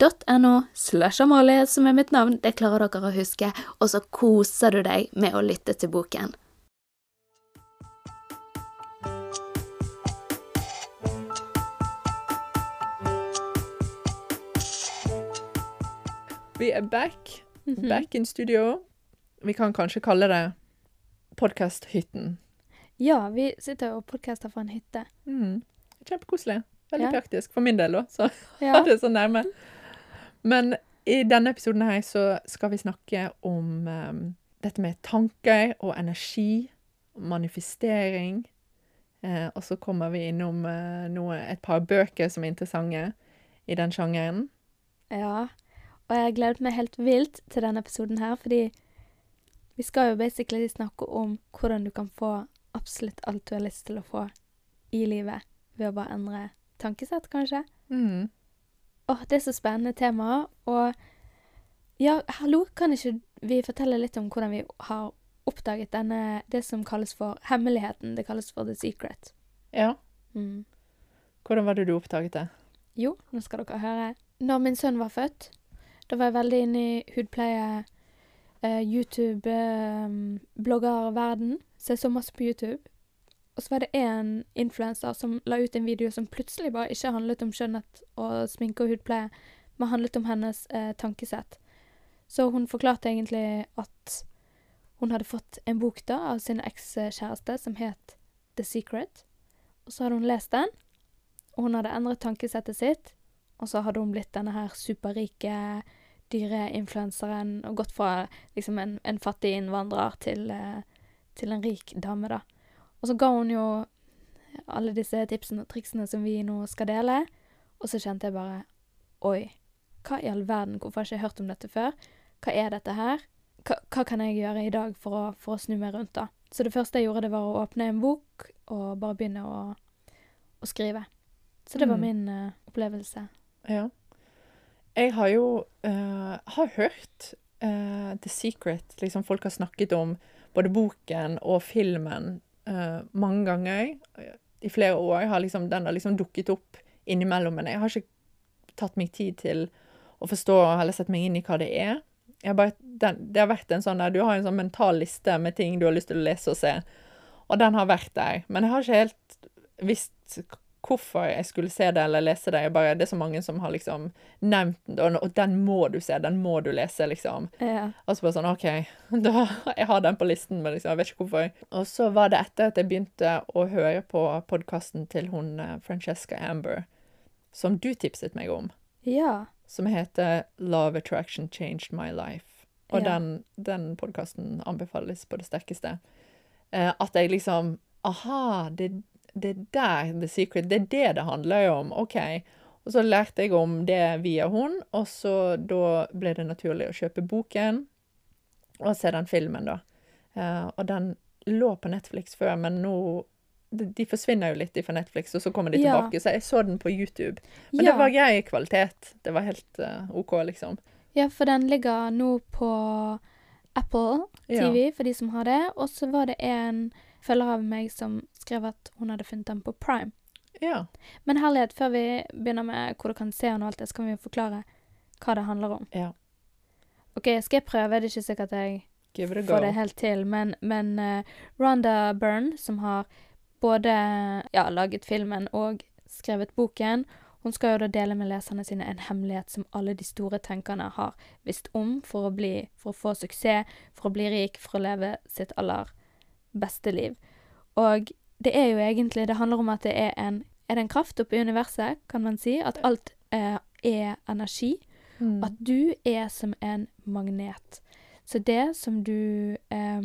n-e-x-t-o-r-y.no slash Amalie som er mitt navn. Det klarer dere å huske. Og så koser du deg med å lytte til boken. Vi er back. Mhm. Back in studio. Vi kan kanskje kalle det podkasthytten. Ja, vi sitter og podcaster fra en hytte. Mm. Kjempekoselig. Veldig Ja. praktisk for min del òg, så Ja. ha det så nærme. Men i denne episoden her så skal vi snakke om um, dette med tanker og energi, manifestering. Eh, og så kommer vi innom eh, noe, et par bøker som er interessante i den sjangeren. Ja, og jeg har gledet meg helt vilt til denne episoden her, fordi vi skal jo basically snakke om hvordan du kan få absolutt alt du har lyst til å få i livet ved å bare endre tankesett, kanskje. Mm. Åh, det er så spennende tema, og ja, hallo, kan ikke vi fortelle litt om hvordan vi har oppdaget denne, det som kalles for hemmeligheten, det kalles for the secret. Ja. Mm. Hvordan var det du oppdaget det? Jo, nå skal dere høre. Når min sønn var født, da var jeg veldig inne i hudpleie, eh, YouTube, eh, bloggerverden, så jeg så masse på YouTube. Og så var det en influenser som la ut en video som plutselig bare ikke handlet om skjønnhet og sminke og hudpleie, men handlet om hennes eh, tankesett. Så hun forklarte egentlig at hun hadde fått en bok da av sin ekskjæreste som het The Secret. Og så hadde hun lest den, og hun hadde endret tankesettet sitt, og så hadde hun blitt denne her superrike, dyre influenseren og gått fra liksom en, en fattig innvandrer til, eh, til en rik dame, da. Og så ga hun jo alle disse tipsene og triksene som vi nå skal dele, og så kjente jeg bare Oi, hva i all verden, hvorfor har jeg ikke hørt om dette før? Hva er dette her? Hva, hva kan jeg gjøre i dag for å, for å snu meg rundt, da? Så det første jeg gjorde, det var å åpne en bok og bare begynne å, å skrive. Så det var Mm. min uh, opplevelse. Ja. Jeg har jo uh, har hørt uh, The Secret. Liksom folk har snakket om både boken og filmen eh, mange ganger. I flere år har liksom, den har liksom dukket opp innimellom, men jeg har ikke tatt meg tid til å forstå eller sette meg inn i hva det er. Bare, den, det har vært en sånn der, Du har en sånn mental liste med ting du har lyst til å lese og se, og den har vært der. Men jeg har ikke helt visst hvorfor jeg skulle se det eller lese det. Bare, det er så mange som har liksom nevnt den, og, den må du se, den må du lese, liksom. Ja. Og så bare sånn, OK, da, jeg har den på listen, men liksom, jeg vet ikke hvorfor. Og så var det etter at jeg begynte å høre på podkasten til hun eh, Francesca Amber, som du tipset meg om, ja. som heter Love Attraction Changed My Life. Og Ja. den, den podkasten anbefales på det sterkeste. Eh, at jeg liksom Aha, det, det er der The Secret Det er det det handler om. OK. Og så lærte jeg om det via hun, og så da ble det naturlig å kjøpe boken og se den filmen, da. Uh, og den lå på Netflix før, men nå de, forsvinner jo litt fra Netflix, og så kommer de Ja. tilbake. Så jeg så den på YouTube. Men ja. det var grei kvalitet. Det var helt uh, OK, liksom. ja, for den ligger nå på Apple Ja. TV, for de som har det. Og så var det en følger av meg som skrev at hun hadde funnet den på Prime. Ja. Men herlighet, før vi begynner med hvor du kan se den og alt det, så kan vi jo forklare hva det handler om. Ja. OK, skal jeg prøve? Det er ikke sikkert jeg får det helt til, men, men uh, Rhonda Byrne, som har både ja, laget filmen og skrevet boken, Hun skal jo da dele med leserne sine en hemmelighet som alle de store tenkerne har visst om for å bli For å få suksess, for å bli rik, for å leve sitt aller beste liv. Og det er jo egentlig Det handler om at det er en Er det en kraft oppe i universet, kan man si? At alt eh, er energi. Mm. At du er som en magnet. Så det som du eh,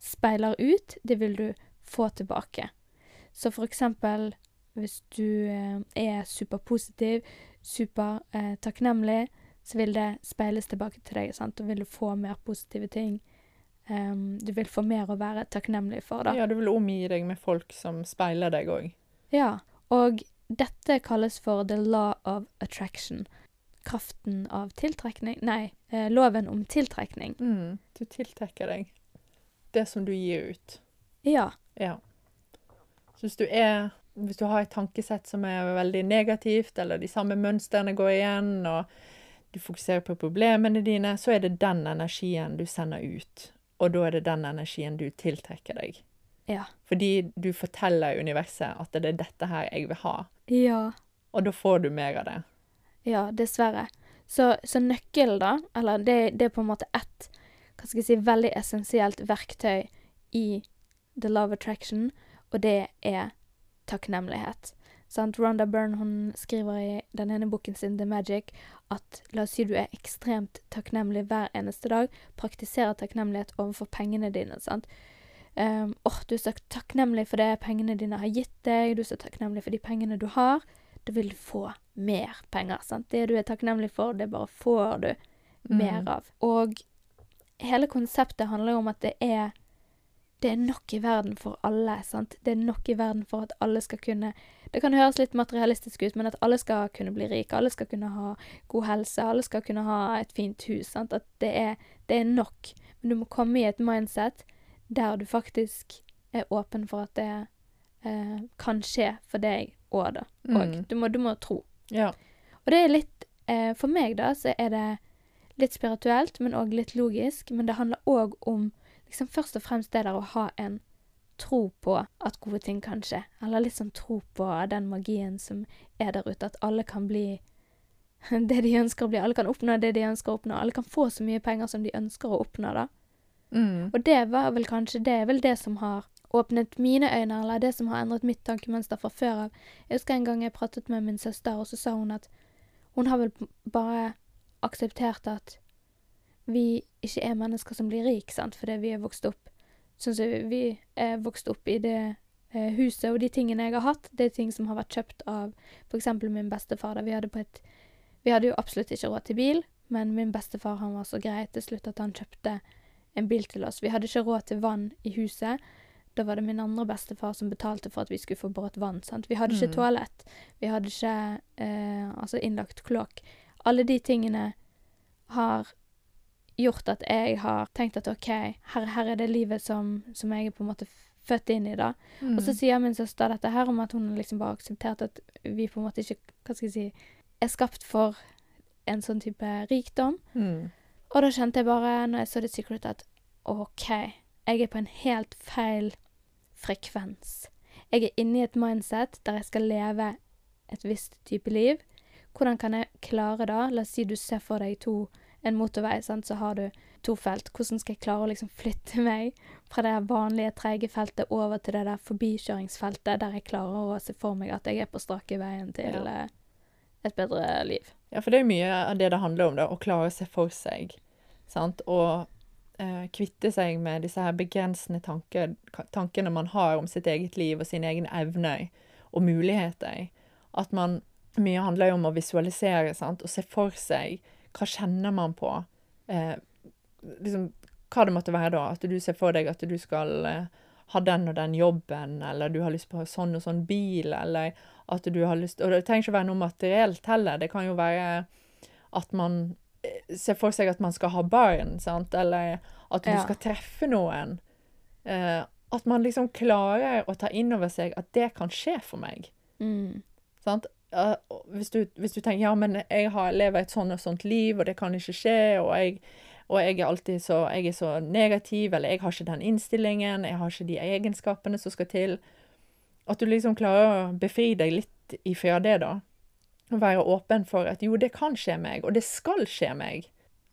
speiler ut, det vil du få tilbake. Så for eksempel hvis du eh, er superpositiv, supertakknemlig, eh, så vil det speiles tilbake til deg, sant. og vil du få mer positive ting. Em, du vil få mer å være takknemlig for, da. Ja, du vil omgi deg med folk som speiler deg òg. Ja, og dette kalles for the law of attraction. Kraften av tiltrekning Nei, eh, loven om tiltrekning. Mm. Du tiltrekker deg det som du gir ut. Ja. Ja. Så hvis du er Hvis du har et tankesett som er veldig negativt, eller de samme mønstrene går igjen, og du fokuserer på problemene dine, så er det den energien du sender ut. Og da er det den energien du tiltrekker deg. Ja. Fordi du forteller universet at det er dette her jeg vil ha. Ja. Og da får du mer av det. Ja, dessverre. Så, så nøkkelen, da, eller det, det er på en måte ett hva skal jeg si, veldig essensielt verktøy i The Love Attraction, og det er takknemlighet. Sant? Rhonda Byrne hun skriver i den ene boken sin, The Magic, at la oss si du er ekstremt takknemlig hver eneste dag, praktiserer takknemlighet overfor pengene dine. sant? Um, oh, du er så takknemlig for det pengene dine har gitt deg, du er så takknemlig for de pengene du har. Da vil du få mer penger. sant? Det du er takknemlig for, det bare får du mer Mm. av. Og hele konseptet handler jo om at det er det er nok i verden for alle. sant? Det er nok i verden for at alle skal kunne Det kan høres litt materialistisk ut, men at alle skal kunne bli rike, alle skal kunne ha god helse, alle skal kunne ha et fint hus. sant? At det er, det er nok. Men du må komme i et mindset der du faktisk er åpen for at det eh, kan skje for deg òg, da. Og Mm. du, må, du må tro. Ja. Og det er litt eh, For meg, da, så er det litt spirituelt, men òg litt logisk. Men det handler òg om liksom først og fremst det der å ha en tro på at gode ting kan skje. Eller litt sånn tro på den magien som er der ute. At alle kan bli det de ønsker å bli. Alle kan oppnå det de ønsker å oppnå. Alle kan få så mye penger som de ønsker å oppnå, da. Mm. Og det var vel kanskje det er vel det som har åpnet mine øyne, eller det som har endret mitt tankemønster fra før av. Jeg husker en gang jeg pratet med min søster, og så sa hun at hun har vel bare akseptert at vi ikke er mennesker som blir rik, sant, fordi vi er vokst opp sånn som vi er vokst opp i det eh, huset, og de tingene jeg har hatt, det er ting som har vært kjøpt av eksempel min bestefar. Da vi hadde på et Vi hadde jo absolutt ikke råd til bil, men min bestefar han var så grei til slutt at han kjøpte en bil til oss. Vi hadde ikke råd til vann i huset. Da var det min andre bestefar som betalte for at vi skulle få båret vann. sant? Vi hadde ikke Mm. toalett. Vi hadde ikke eh, altså innlagt kloakk. Alle de tingene har gjort at jeg har tenkt at OK, her, her er det livet som, som jeg er på en måte født inn i, da. Mm. Og så sier min søster dette her om at hun liksom bare akseptert at vi på en måte ikke hva skal jeg si, er skapt for en sånn type rikdom. mm. Og da kjente jeg bare, når jeg så The Secret, at OK, jeg er på en helt feil frekvens. Jeg er inne i et mindset der jeg skal leve et visst type liv. Hvordan kan jeg klare da? La oss si du ser for deg to, en motorvei, sant? så har du to felt. Hvordan skal jeg klare å liksom flytte meg fra det vanlige treige feltet over til det der forbikjøringsfeltet, der jeg klarer å se for meg at jeg er på strake veien til Ja. eh, et bedre liv? Ja, for det er mye av det det handler om, da, å klare å se for seg. Sant? Og eh, kvitte seg med disse her begrensende tanker, tankene man har om sitt eget liv og sine egne evner og muligheter. At man Mye handler jo om å visualisere sant? og se for seg hva kjenner man på. Eh, liksom, hva det måtte være da. At du ser for deg at du skal eh, ha den og den jobben, eller du har lyst på sånn og sånn bil, eller at du har lyst Og det trenger ikke være noe materielt heller. Det kan jo være at man eh, ser for seg at man skal ha barn, sant, eller at du Ja. skal treffe noen. Eh, at man liksom klarer å ta inn over seg at det kan skje for meg. Mm. Sant? Hvis, du, hvis du tenker ja, men jeg har, lever et sånn og sånt liv, og det kan ikke skje, og jeg, og jeg er alltid så, jeg er så negativ, eller jeg har ikke den innstillingen, jeg har ikke de egenskapene som skal til At du liksom klarer å befri deg litt ifra det, da. å være åpen for at jo, det kan skje meg, og det skal skje meg.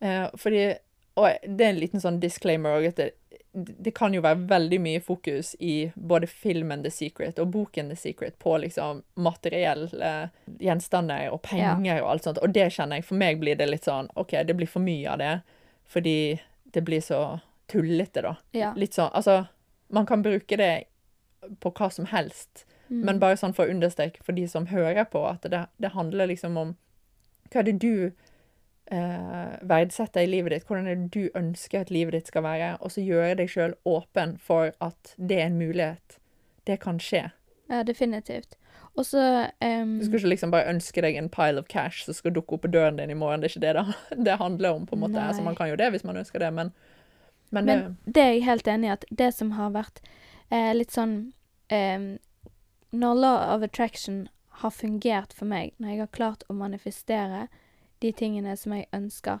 Eh, fordi Og det er en liten sånn disclaimer òg, at det, det kan jo være veldig mye fokus i både filmen The Secret og boken The Secret på liksom materielle gjenstander og penger og alt sånt, og det kjenner jeg For meg blir det litt sånn OK, det blir for mye av det, fordi det blir så tullete, da. Ja. Litt sånn Altså, man kan bruke det på hva som helst, Mm. men bare sånn for å understreke for de som hører på, at det, det handler liksom om hva er det du eh, verdsetter i livet ditt, hvordan er det du ønsker at livet ditt skal være, og så gjøre deg sjøl åpen for at det er en mulighet. Det kan skje. Ja, definitivt. Og så um... Du skal ikke liksom bare ønske deg en pile of cash som skal dukke opp på døren din i morgen. Det er ikke det det, det handler om, på en måte. Nei. Altså, man kan jo det hvis man ønsker det, men, men, det, Men det er jeg helt enig i, at det som har vært eh, litt sånn eh, Når law of attraction har fungert for meg, når jeg har klart å manifestere de tingene som jeg ønsker,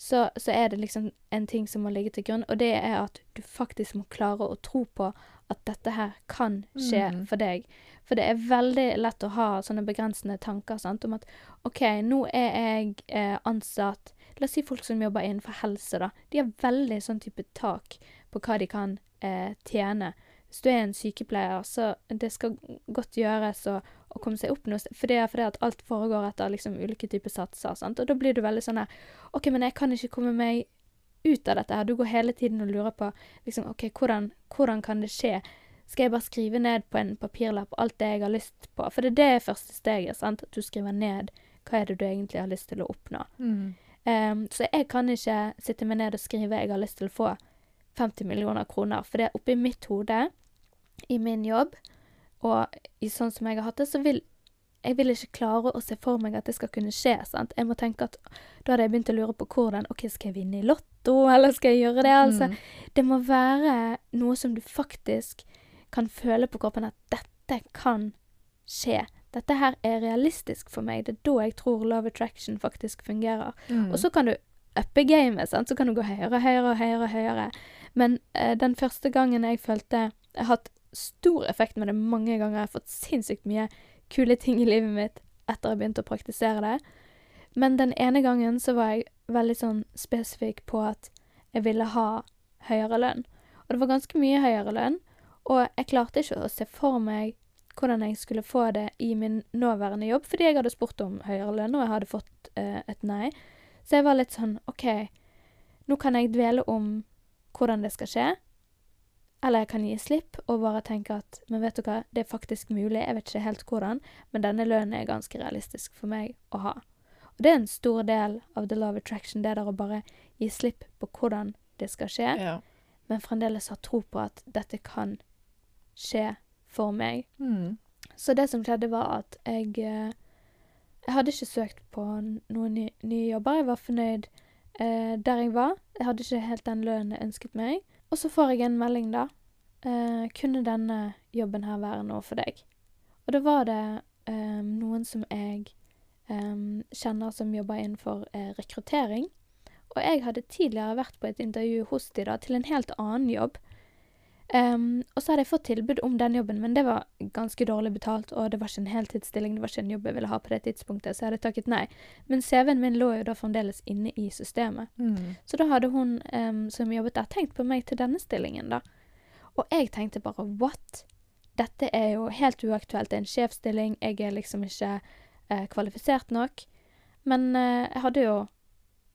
så, så er det liksom en ting som må ligge til grunn, og det er at du faktisk må klare å tro på at dette her kan skje Mm. for deg. For det er veldig lett å ha sånne begrensende tanker sant, om at OK, nå er jeg eh, ansatt La oss si folk som jobber innenfor helse, da. De har veldig sånn type tak på hva de kan eh, tjene. Hvis du er en sykepleier, så det skal godt gjøres å, å komme seg opp noe. For det er fordi at alt foregår etter liksom ulike typer satser. Sant? Og da blir du veldig sånn her OK, men jeg kan ikke komme meg ut av dette her. Du går hele tiden og lurer på liksom, OK, hvordan, hvordan kan det skje? Skal jeg bare skrive ned på en papirlapp alt det jeg har lyst på? For det er det første steget, sant? At du skriver ned hva er det du egentlig har lyst til å oppnå. mm. Um, så jeg kan ikke sitte meg ned og skrive jeg har lyst til å få 50 millioner kroner. For det er oppi mitt hode, i min jobb, og i sånn som jeg har hatt det, så vil jeg vil ikke klare å se for meg at det skal kunne skje. sant? Jeg må tenke at Da hadde jeg begynt å lure på hvordan OK, skal jeg vinne i Lotto, eller skal jeg gjøre det? altså? Mm. Det må være noe som du faktisk kan føle på kroppen at dette kan skje. Dette her er realistisk for meg. Det er da jeg tror love attraction faktisk fungerer. Mm. Og så kan du uppe gamet, så kan du gå høyere, høyere, høyere. høyere. Men eh, den første gangen jeg følte Jeg har hatt stor effekt med det mange ganger. Jeg har fått sinnssykt mye kule ting i livet mitt etter jeg begynte å praktisere det. Men den ene gangen så var jeg veldig sånn spesifikk på at jeg ville ha høyere lønn. Og det var ganske mye høyere lønn. Og jeg klarte ikke å se for meg hvordan jeg skulle få det i min nåværende jobb, fordi jeg hadde spurt om høyere lønn, og jeg hadde fått eh, et nei. Så jeg var litt sånn OK, nå kan jeg dvele om hvordan det skal skje. Eller jeg kan gi slipp og bare tenke at Men vet du hva, det er faktisk mulig. Jeg vet ikke helt hvordan, men denne lønnen er ganske realistisk for meg å ha. Og det er en stor del av the love attraction, det der å bare gi slipp på hvordan det skal skje, Ja. men fremdeles ha tro på at dette kan skje for meg. Mm. Så det som skjedde, var at jeg eh, Jeg hadde ikke søkt på noen ny, nye jobber. Jeg var fornøyd eh, der jeg var. Jeg hadde ikke helt den lønnen jeg ønsket meg. Og så får jeg en melding, da. Eh, kunne denne jobben her være noe for deg? Og da var det eh, noen som jeg eh, kjenner som jobber innenfor eh, rekruttering. Og jeg hadde tidligere vært på et intervju hos de da, til en helt annen jobb. Ehm, og så hadde jeg fått tilbud om den jobben, men det var ganske dårlig betalt, og det var ikke en heltidsstilling, det var ikke en jobb jeg ville ha på det tidspunktet, så jeg hadde takket nei. Men CV-en min lå jo da fremdeles inne i systemet. Mm. Så da hadde hun um, som jobbet der, tenkt på meg til denne stillingen, da. Og jeg tenkte bare what? Dette er jo helt uaktuelt. Det er en sjefsstilling. Jeg er liksom ikke uh, kvalifisert nok. Men uh, jeg hadde jo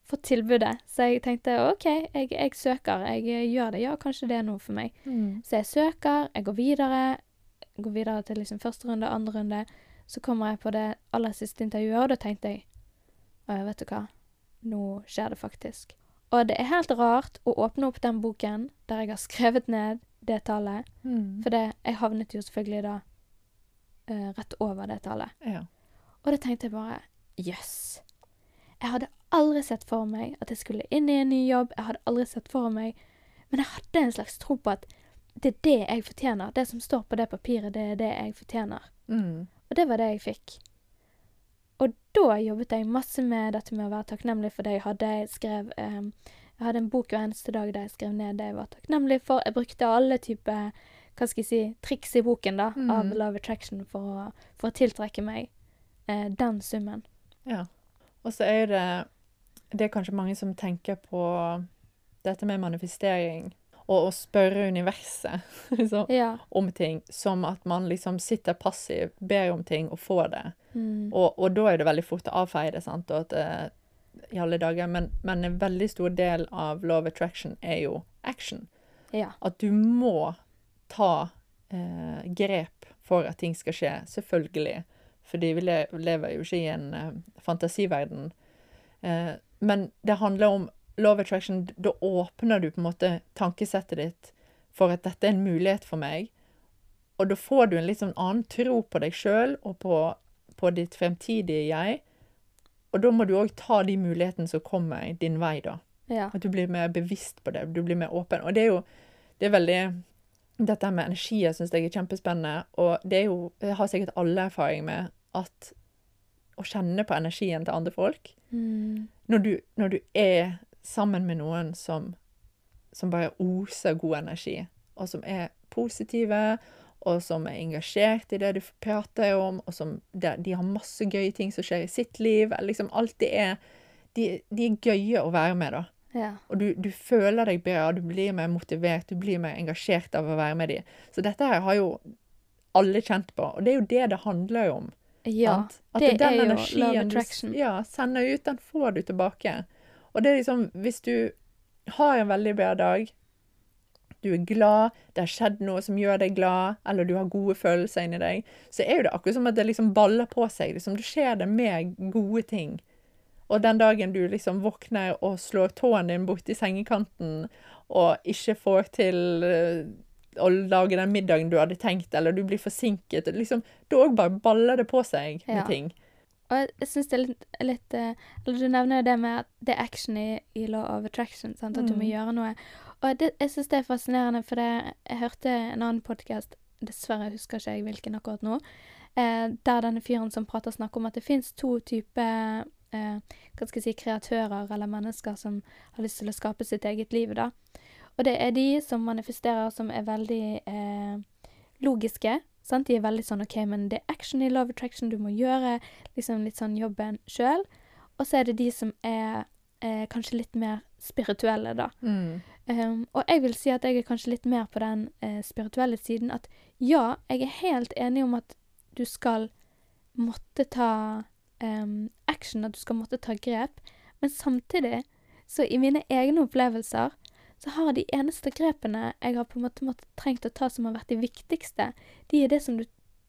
fått tilbudet, så jeg tenkte OK, jeg, jeg søker. Jeg eh, gjør det. Ja, kanskje det er noe for meg. Mm. Så jeg søker, jeg går videre. Går videre til liksom første runde, andre runde. Så kommer jeg på det aller siste intervjuet, og da tenkte jeg Å ja, vet du hva. Nå skjer det faktisk. Og det er helt rart å åpne opp den boken der jeg har skrevet ned det tallet. Mm. For det, jeg havnet jo selvfølgelig da uh, rett over det tallet. Ja. Og da tenkte jeg bare jøss. Jeg hadde aldri sett for meg at jeg skulle inn i en ny jobb. Jeg hadde aldri sett for meg Men jeg hadde en slags tro på at det er det jeg fortjener. Det som står på det papiret, det er det jeg fortjener. Mm. Og det var det jeg fikk. Og da jobbet jeg masse med dette med å være takknemlig for det jeg hadde. Jeg skrev um, Jeg hadde en bok hver eneste dag der jeg skrev ned det jeg var takknemlig for. Jeg brukte alle typer hva skal jeg si, triks i boken da, av Mhm. Love Attraction for å, for å tiltrekke meg eh, den summen. Ja. Og så er det Det er kanskje mange som tenker på dette med manifestering og å spørre universet liksom, Ja. om ting, som at man liksom sitter passiv, ber om ting og får det. Mm. Og, og da er det veldig fort å avfeie det, sant, og at eh, i alle dager. Men, men en veldig stor del av love attraction er jo action. ja. At du må ta eh, grep for at ting skal skje, selvfølgelig. Fordi vi lever jo ikke i en eh, fantasiverden. Eh, men det handler om love attraction. Da åpner du på en måte tankesettet ditt for at dette er en mulighet for meg. Og da får du en litt sånn annen tro på deg sjøl og på, på ditt fremtidige jeg. Og da må du òg ta de mulighetene som kommer din vei, da. ja. At du blir mer bevisst på det, du blir mer åpen. Og det er jo det er veldig Dette med energier syns jeg er kjempespennende, og det er jo Jeg har sikkert alle erfaring med at å kjenne på energien til andre folk Mm. Når du, når du er sammen med noen som, som bare oser god energi, og som er positive, og som er engasjert i det du prater om, og som de, de har masse gøye ting som skjer i sitt liv. Liksom alt det er de, de er gøye å være med, da. ja. Og du, du føler deg bra, du blir mer motivert, du blir mer engasjert av å være med dem. Så dette her har jo alle kjent på, og det er jo det det handler om. Ja. sant? At det den er jo love du attraction. ja, sender ut, den får du tilbake. Og det er liksom, hvis du har en veldig bra dag, du er glad, det har skjedd noe som gjør deg glad, eller du har gode følelser inni deg, så er jo det akkurat som at det liksom baller på seg. Liksom, det skjer det med gode ting. Og den dagen du liksom våkner og slår tåen din borti sengekanten, og ikke får til eh, å lage den middagen du hadde tenkt, eller du blir forsinket, liksom, da òg bare baller det på seg med Ja. ting. Og jeg, syns det er litt, litt eh, Eller du nevner jo det med at det er action i, i law of attraction. Sant? At du må Mm. gjøre noe. Og det, jeg syns det er fascinerende, for det, jeg hørte en annen podkast Dessverre husker ikke jeg hvilken akkurat nå. Eh, der denne fyren som prater, snakker om at det fins to typer eh, hva skal jeg si, kreatører eller mennesker som har lyst til å skape sitt eget liv. da. Og det er de som manifesterer som er veldig eh, logiske. Sant? De er veldig sånn OK, men det er action i love attraction, du må gjøre liksom litt sånn jobben sjøl. Og så er det de som er eh, kanskje litt mer spirituelle, da. Mm. Um, og jeg vil si at jeg er kanskje litt mer på den eh, spirituelle siden. At ja, jeg er helt enig om at du skal måtte ta um, action, at du skal måtte ta grep. Men samtidig, så i mine egne opplevelser, så har de eneste grepene jeg har på en måte måttet trengt å ta som har vært de viktigste, de er det som du,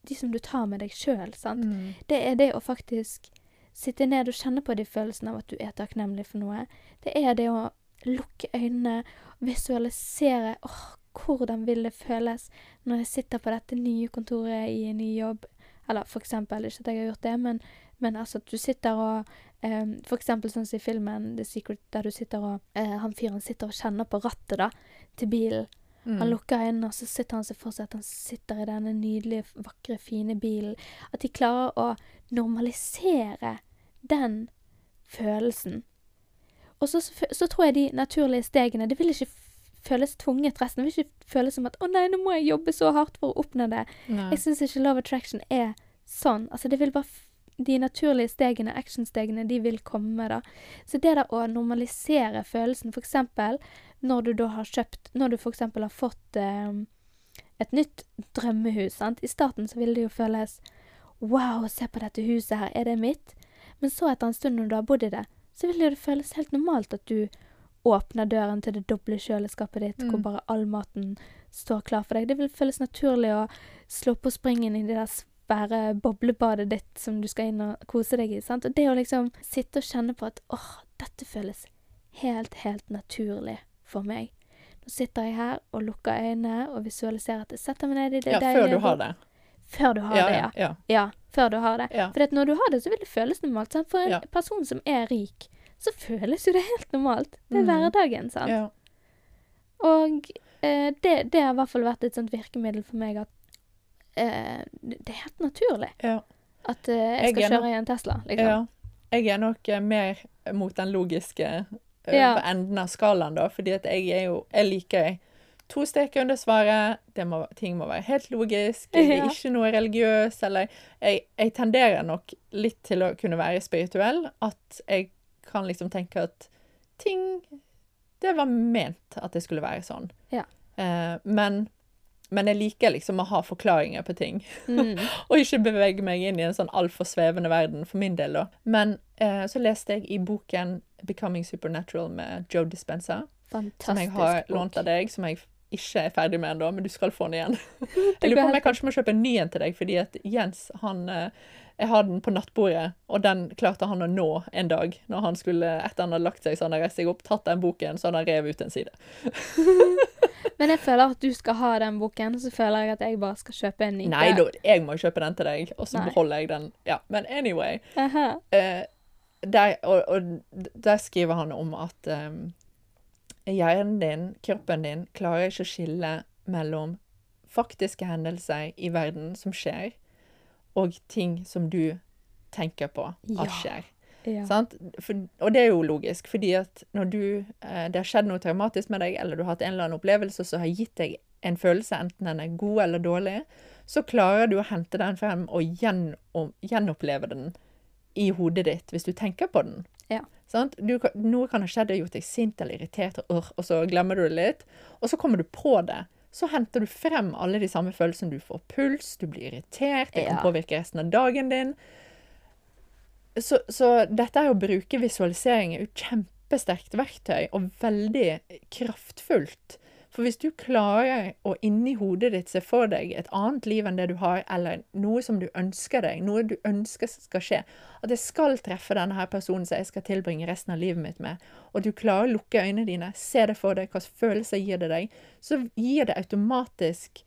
de som du tar med deg sjøl. Mm. Det er det å faktisk sitte ned og kjenne på de følelsene av at du er takknemlig for noe. Det er det å lukke øynene, visualisere åh, hvordan vil det føles når jeg sitter på dette nye kontoret i en ny jobb. Eller for eksempel, ikke at jeg har gjort det, men, men altså at du sitter og em, For eksempel sånn som i filmen The Secret, der du sitter og uh, Han fyren sitter og kjenner på rattet da, til bilen. Mm. Han lukker øynene, og så sitter han seg for seg at han sitter i denne nydelige, vakre, fine bilen. At de klarer å normalisere den følelsen. Og så, så tror jeg de naturlige stegene Det vil ikke føles tvunget resten. Det vil ikke føles som at 'Å nei, nå må jeg jobbe så hardt for å oppnå det'. Nei. Jeg syns ikke Love Attraction er sånn. Altså, det vil bare De naturlige stegene, actionstegene, de vil komme, da. Så det der å normalisere følelsen, eksempel når du da har kjøpt Når du eksempel har fått eh, et nytt drømmehus, sant. I starten så vil det jo føles Wow, se på dette huset her, er det mitt? Men så etter en stund når du har bodd i det, så vil det føles helt normalt at du åpner døren til det doble kjøleskapet ditt, hvor Mm. bare all maten står klar for deg. Det vil føles naturlig å slå på springen i det der svære boblebadet ditt som du skal inn og kose deg i. sant? Og det å liksom sitte og kjenne på at åh, dette føles helt, helt naturlig for meg. Nå sitter jeg her og lukker øynene og visualiserer at jeg setter meg ned i det Ja, deilige før du har det. Før du har Ja, det, ja. ja. ja. Før du har det. For når du har det, så vil det føles normalt. Sant? For en person som er rik, så føles jo det helt normalt. Det er Mm. hverdagen, sant. ja. Og eh, det, det har i hvert fall vært et sånt virkemiddel for meg at eh, det er helt naturlig ja. at eh, jeg skal jeg kjøre i en Tesla, liksom. Ja. Jeg er nok eh, mer mot den logiske uh, Ja. på enden av skalaen, da, fordi at jeg er jo Jeg liker to streker under svaret. Det må, ting må være helt logisk. Jeg er Ja. ikke noe religiøs. Eller jeg, jeg tenderer nok litt til å kunne være spirituell. At jeg kan liksom tenke at ting Det var ment at det skulle være sånn. Ja. Eh, men, men jeg liker liksom å ha forklaringer på ting. Mm. Og ikke bevege meg inn i en sånn altfor svevende verden, for min del, da. Men eh, så leste jeg i boken 'Becoming Supernatural' med Joe Dispenser. Fantastisk som jeg har bok. lånt av deg, som jeg ikke er ferdig med ennå, men du skal få den igjen. Jeg lurer på om jeg kanskje må kjøpe en ny en til deg, fordi at Jens, han eh, Jeg har den på nattbordet, og den klarte han å nå en dag. Når han skulle, etter han hadde lagt seg, så han hadde reist seg opp, tatt den boken, så hadde han revet ut en side. Men jeg føler at du skal ha den boken, så føler jeg at jeg bare skal kjøpe en ny. Nei da, jeg må kjøpe den til deg, og så Nei. beholder jeg den. Ja, Men anyway. Aha. eh, der, og, og der skriver han om at um, hjernen din, kroppen din, klarer ikke å skille mellom faktiske hendelser i verden som skjer, og ting som du tenker på at skjer. Ja. Sant? For, og det er jo logisk, fordi at når du, eh, det har skjedd noe traumatisk med deg, eller du har hatt en eller annen opplevelse som har gitt deg en følelse, enten den er god eller dårlig, så klarer du å hente den frem og gjenoppleve den i hodet ditt hvis du tenker på den. Ja. Sant? Du, noe kan ha skjedd og gjort deg sint eller irritert, og, og så glemmer du det litt, og så kommer du på det. Så henter du frem alle de samme følelsene. Du får puls, du blir irritert, det kan påvirke resten av dagen din. Så, så dette er å bruke visualisering er jo kjempesterkt verktøy, og veldig kraftfullt. For hvis du klarer å inni hodet ditt se for deg et annet liv enn det du har, eller noe som du ønsker deg, noe du ønsker skal skje, at jeg skal treffe denne her personen som jeg skal tilbringe resten av livet mitt med, og du klarer å lukke øynene dine, se det for deg, hvilke følelser gir det deg, så gir det automatisk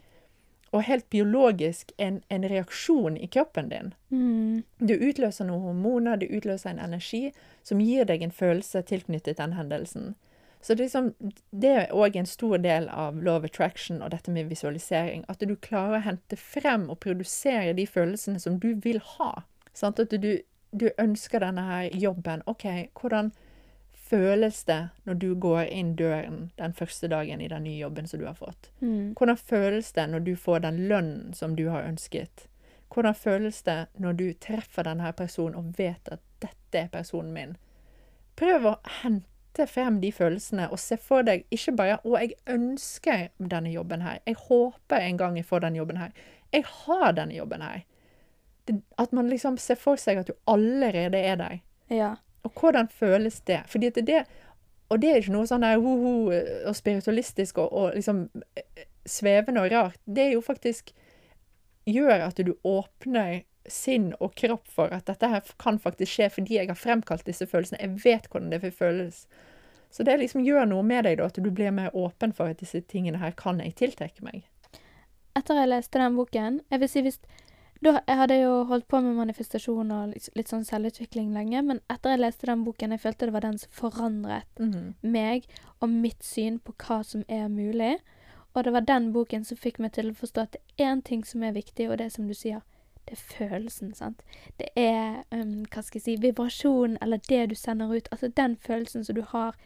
og helt biologisk en, en reaksjon i kroppen din. Mm. Du utløser noen hormoner, du utløser en energi som gir deg en følelse tilknyttet den hendelsen. Så det er, liksom, det er òg en stor del av love attraction og dette med visualisering. At du klarer å hente frem og produsere de følelsene som du vil ha. Sant? At du, du ønsker denne her jobben. OK, hvordan føles det når du går inn døren den første dagen i den nye jobben som du har fått? Mm. Hvordan føles det når du får den lønnen som du har ønsket? Hvordan føles det når du treffer denne personen og vet at dette er personen min? Prøv å hente frem de følelsene og se for deg ikke bare 'Å, jeg ønsker denne jobben her'. 'Jeg håper en gang jeg får denne jobben her'. 'Jeg har denne jobben her'. Det, at man liksom ser for seg at du allerede er der. Ja. Og hvordan føles det? Fordi at det Og det er ikke noe sånn der ho-ho og spiritualistisk og, og liksom eh, svevende og rart. Det er jo faktisk gjør at du åpner sinn og kropp for at dette her kan faktisk skje fordi jeg har fremkalt disse følelsene. Jeg vet hvordan det vil føles. Så det liksom gjør noe med deg, da, at du blir mer åpen for at disse tingene her kan jeg tiltrekke meg. Etter jeg leste den boken Jeg vil si hvis da, Jeg hadde jo holdt på med manifestasjon og litt, litt sånn selvutvikling lenge, men etter jeg leste den boken, jeg følte det var den som forandret Mhm. meg og mitt syn på hva som er mulig. Og det var den boken som fikk meg til å forstå at det er én ting som er viktig, og det er som du sier, det er følelsen, sant. Det er, um, hva skal jeg si, vibrasjonen, eller det du sender ut. Altså den følelsen som du har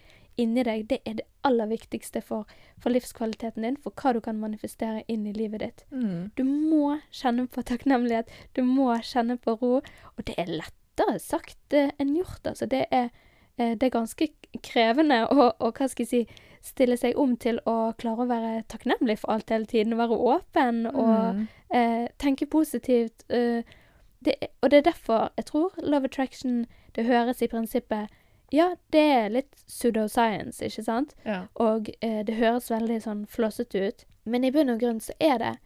inni deg, det er det aller viktigste for, for livskvaliteten din, for hva du kan manifestere inn i livet ditt. Mm. Du må kjenne på takknemlighet, du må kjenne på ro, og det er lettere sagt eh, enn gjort, altså. Det er, eh, det er ganske krevende å, å, hva skal jeg si, stille seg om til å klare å være takknemlig for alt hele tiden, være åpen og Mm. eh, tenke positivt. Uh, det, og det er derfor jeg tror Love Attraction, det høres i prinsippet Ja, det er litt pseudoscience, ikke sant? Ja. Og eh, det høres veldig sånn flossete ut. Men i bunn og grunn så er det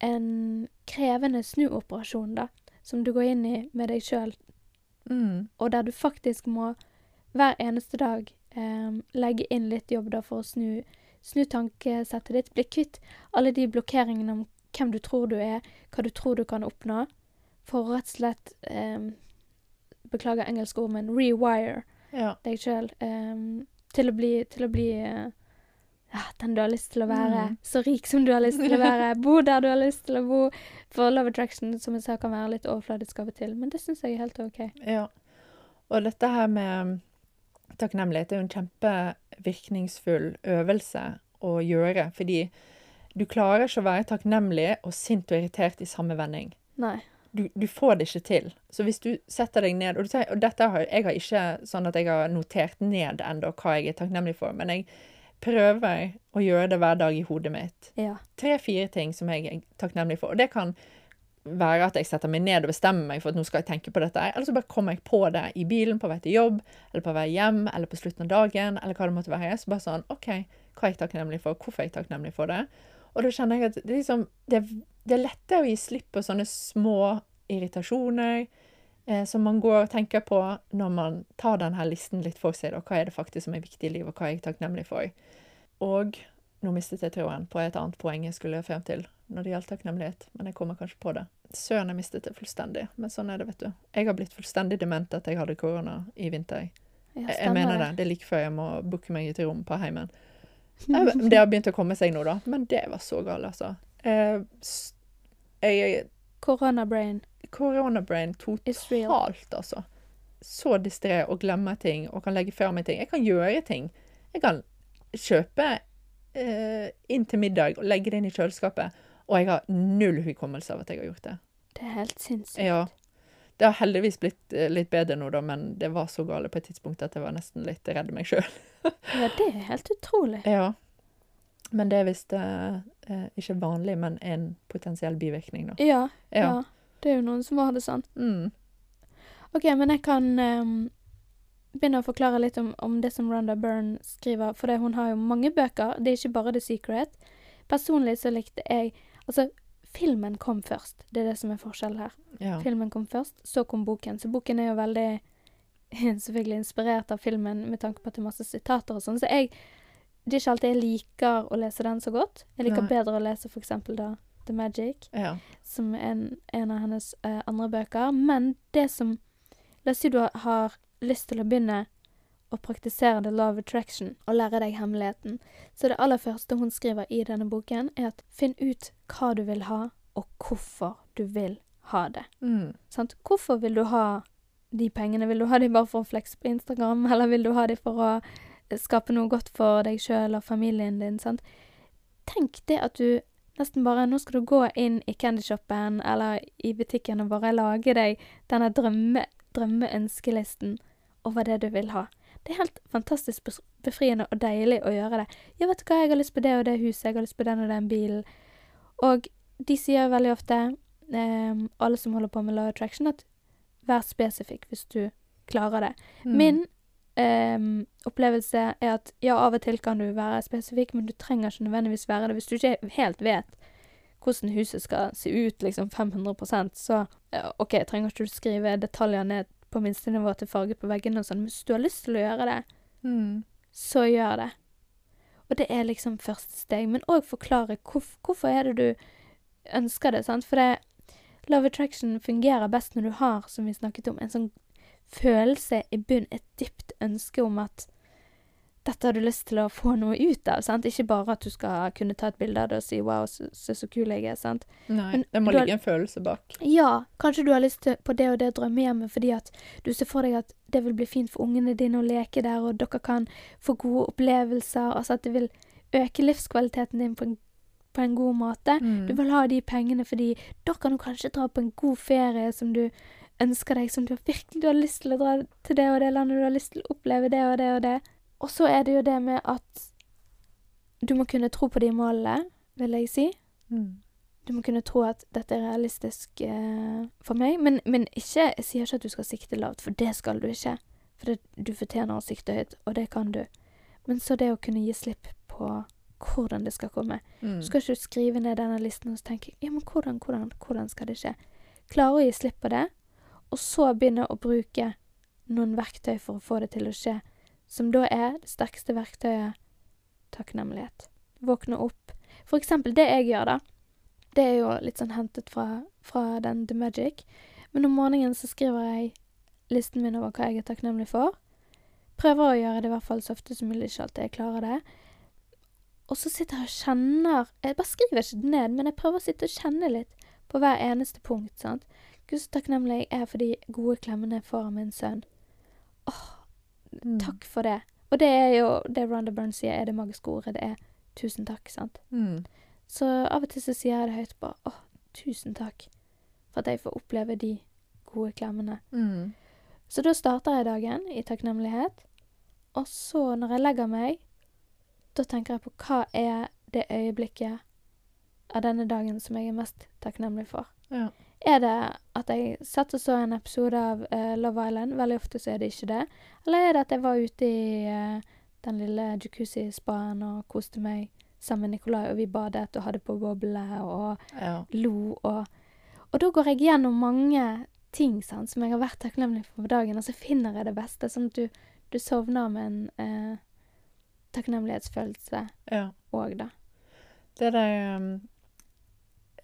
en krevende snuoperasjon, da. Som du går inn i med deg sjøl, Mm. og der du faktisk må hver eneste dag eh, legge inn litt jobb da for å snu, snu tankesettet ditt. Bli kvitt alle de blokkeringene om hvem du tror du er, hva du tror du kan oppnå. For å rett og slett eh, Beklager engelske ord, men rewire ja. deg sjøl til å bli, til å bli ja, den du har lyst til å være. Mm. Så rik som du har lyst til å være. Bo der du har lyst til å bo. For love attraction, som jeg sa, kan være litt overfladisk av og til, men det syns jeg er helt OK. Ja. Og dette her med takknemlighet er jo en kjempevirkningsfull øvelse. å gjøre. Fordi du klarer ikke å være takknemlig og sint og irritert i samme vending. Nei. Du, du får det ikke til. Så hvis du setter deg ned Og, du, og dette har, jeg har ikke sånn at jeg har notert ned ennå hva jeg er takknemlig for, men jeg prøver å gjøre det hver dag i hodet mitt Ja. tre-fire ting som jeg er takknemlig for. Og det kan være at jeg setter meg ned og bestemmer meg for at nå skal jeg tenke på dette. Eller så bare kommer jeg på det i bilen på vei til jobb, eller på vei hjem, eller på slutten av dagen, eller hva det måtte være. Så bare sånn OK, hva er jeg takknemlig for? Hvorfor er jeg takknemlig for det? Og da kjenner jeg at det, liksom, det, det er lettere å gi slipp på sånne små irritasjoner eh, som man går og tenker på når man tar denne listen litt for seg. Da. Hva er det faktisk som er viktig i livet, og hva er jeg takknemlig for? Og nå mistet jeg tråden på et annet poeng jeg skulle frem til når det gjaldt takknemlighet, men jeg kommer kanskje på det. Søren, jeg mistet det fullstendig, men sånn er det, vet du. Jeg har blitt fullstendig dement at jeg hadde korona i vinter. ja Jeg, jeg mener det. Det er like før jeg må booke meg et rom på heimen. Jeg- Det har begynt å komme seg nå, da, men det var så galt, altså. Jeg, Jeg Koronabrain Koronabrain totalt, altså. Så distré og glemmer ting og kan legge fra meg ting. Jeg kan gjøre ting. Jeg kan kjøpe eh, inn til middag og legge det inn i kjøleskapet, og jeg har null hukommelse av at jeg har gjort det. Det er helt sinnssykt. Ja. Det har heldigvis blitt eh, litt bedre nå, da, men det var så gale på et tidspunkt at jeg var nesten litt redd meg sjøl. Ja, det er helt utrolig. Ja. Men det er visst eh, eh, ikke vanlig, men en potensiell bivirkning, da. Ja, ja. Ja. Det er jo noen som har det sånn. Mm. OK, men jeg kan um, begynne å forklare litt om, om det som Rhonda Byrne skriver, for det, hun har jo mange bøker. Det er ikke bare The Secret. Personlig så likte jeg Altså, filmen kom først. Det er det som er forskjellen her. Ja. Filmen kom først, så kom boken. Så boken er jo veldig selvfølgelig inspirert av filmen med tanke på at det er masse sitater og sånn. Så jeg Det er ikke alltid jeg liker å lese den så godt. Jeg liker Nei. bedre å lese eksempel da The Magic ja. som er en, en av hennes eh, andre bøker. Men det som La oss si du har, har lyst til å begynne å praktisere the law of attraction og lære deg hemmeligheten. Så det aller første hun skriver i denne boken, er at finn ut hva du vil ha, og hvorfor du vil ha det. Mm. Sant? Hvorfor vil du ha de pengene? Vil du ha de bare for å flekse på Instagram, eller vil du ha de for å skape noe godt for deg sjøl og familien din? Sant? Tenk det at du nesten bare Nå skal du gå inn i candyshopen eller i butikken og bare lage deg denne drømme, drømmeønskelisten over det du vil ha. Det er helt fantastisk befriende og deilig å gjøre det. Ja, vet du hva, jeg har lyst på det og det huset, jeg har lyst på den og den bilen. Og de sier veldig ofte, eh, alle som holder på med law attraction, at vær spesifikk hvis du klarer det. Mm. Min Um, opplevelse er at ja, av og til kan du være spesifikk, men du trenger ikke nødvendigvis være det. Hvis du ikke helt vet hvordan huset skal se ut, liksom 500% så OK, trenger ikke du skrive detaljer ned på minstenivå til farge på veggene og sånn, men hvis du har lyst til å gjøre det, Mm. så gjør det. Og det er liksom første steg. Men òg forklare hvorf hvorfor er det du ønsker det. sant? For det, love attraction fungerer best når du har, som vi snakket om, en sånn følelse i bunn, et dypt ønske om at dette har du lyst til å få noe ut av. sant? Ikke bare at du skal kunne ta et bilde av det og si 'wow, så, så, så kul jeg er'. sant? Nei, Men det må ligge har- en følelse bak. Ja, kanskje du har lyst til på det og det drømmehjemmet fordi at du ser for deg at det vil bli fint for ungene dine å leke der, og dere kan få gode opplevelser, altså at det vil øke livskvaliteten din på en, på en god måte. Mm. Du vil ha de pengene fordi da kan du kanskje dra på en god ferie som du ønsker deg, som du virkelig du har lyst til å dra til det og det landet, du har lyst til å oppleve det og det og det. Og så er det jo det med at du må kunne tro på de målene, vil jeg si. Mm. Du må kunne tro at dette er realistisk eh, for meg, men, men ikke, jeg sier ikke at du skal sikte lavt, for det skal du ikke. For det, du fortjener å sikte høyt, og det kan du. Men så det å kunne gi slipp på hvordan det skal komme. Mm. Du skal ikke skrive ned denne listen og tenke ja, men hvordan, hvordan, hvordan skal det skje? Klare å gi slipp på det, og så begynne å bruke noen verktøy for å få det til å skje, som da er det sterkeste verktøyet takknemlighet. Våkne opp. For eksempel det jeg gjør, da. Det er jo litt sånn hentet fra, fra den The Magic. Men om morgenen så skriver jeg listen min over hva jeg er takknemlig for. Prøver å gjøre det i hvert fall så ofte som mulig, ikke alltid jeg klarer det. Og så sitter jeg og kjenner Jeg bare skriver ikke det ned, men jeg prøver å sitte og kjenne litt på hver eneste punkt. sant? Gud, så takknemlig jeg er for de gode klemmene av min sønn. Mm. Takk for det. Og det er jo det Ronda Burns sier er det magiske ordet. Det er tusen takk, sant. Mm. Så av og til så sier jeg det høyt på. Å, tusen takk for at jeg får oppleve de gode klemmene. Mm. Så da starter jeg dagen i takknemlighet. Og så, når jeg legger meg, da tenker jeg på hva er det øyeblikket av denne dagen som jeg er mest takknemlig for. Ja. Er det at jeg satt og så en episode av uh, Love Island? Veldig ofte så er det ikke det. Eller er det at jeg var ute i uh, den lille jacuzzi-spaen og koste meg sammen med Nikolai, og vi badet og hadde på bobler og ja. lo og Og da går jeg gjennom mange ting sant, som jeg har vært takknemlig for på dagen, og så finner jeg det beste, sånn at du, du sovner med en uh, takknemlighetsfølelse ja. òg, da. Det der um,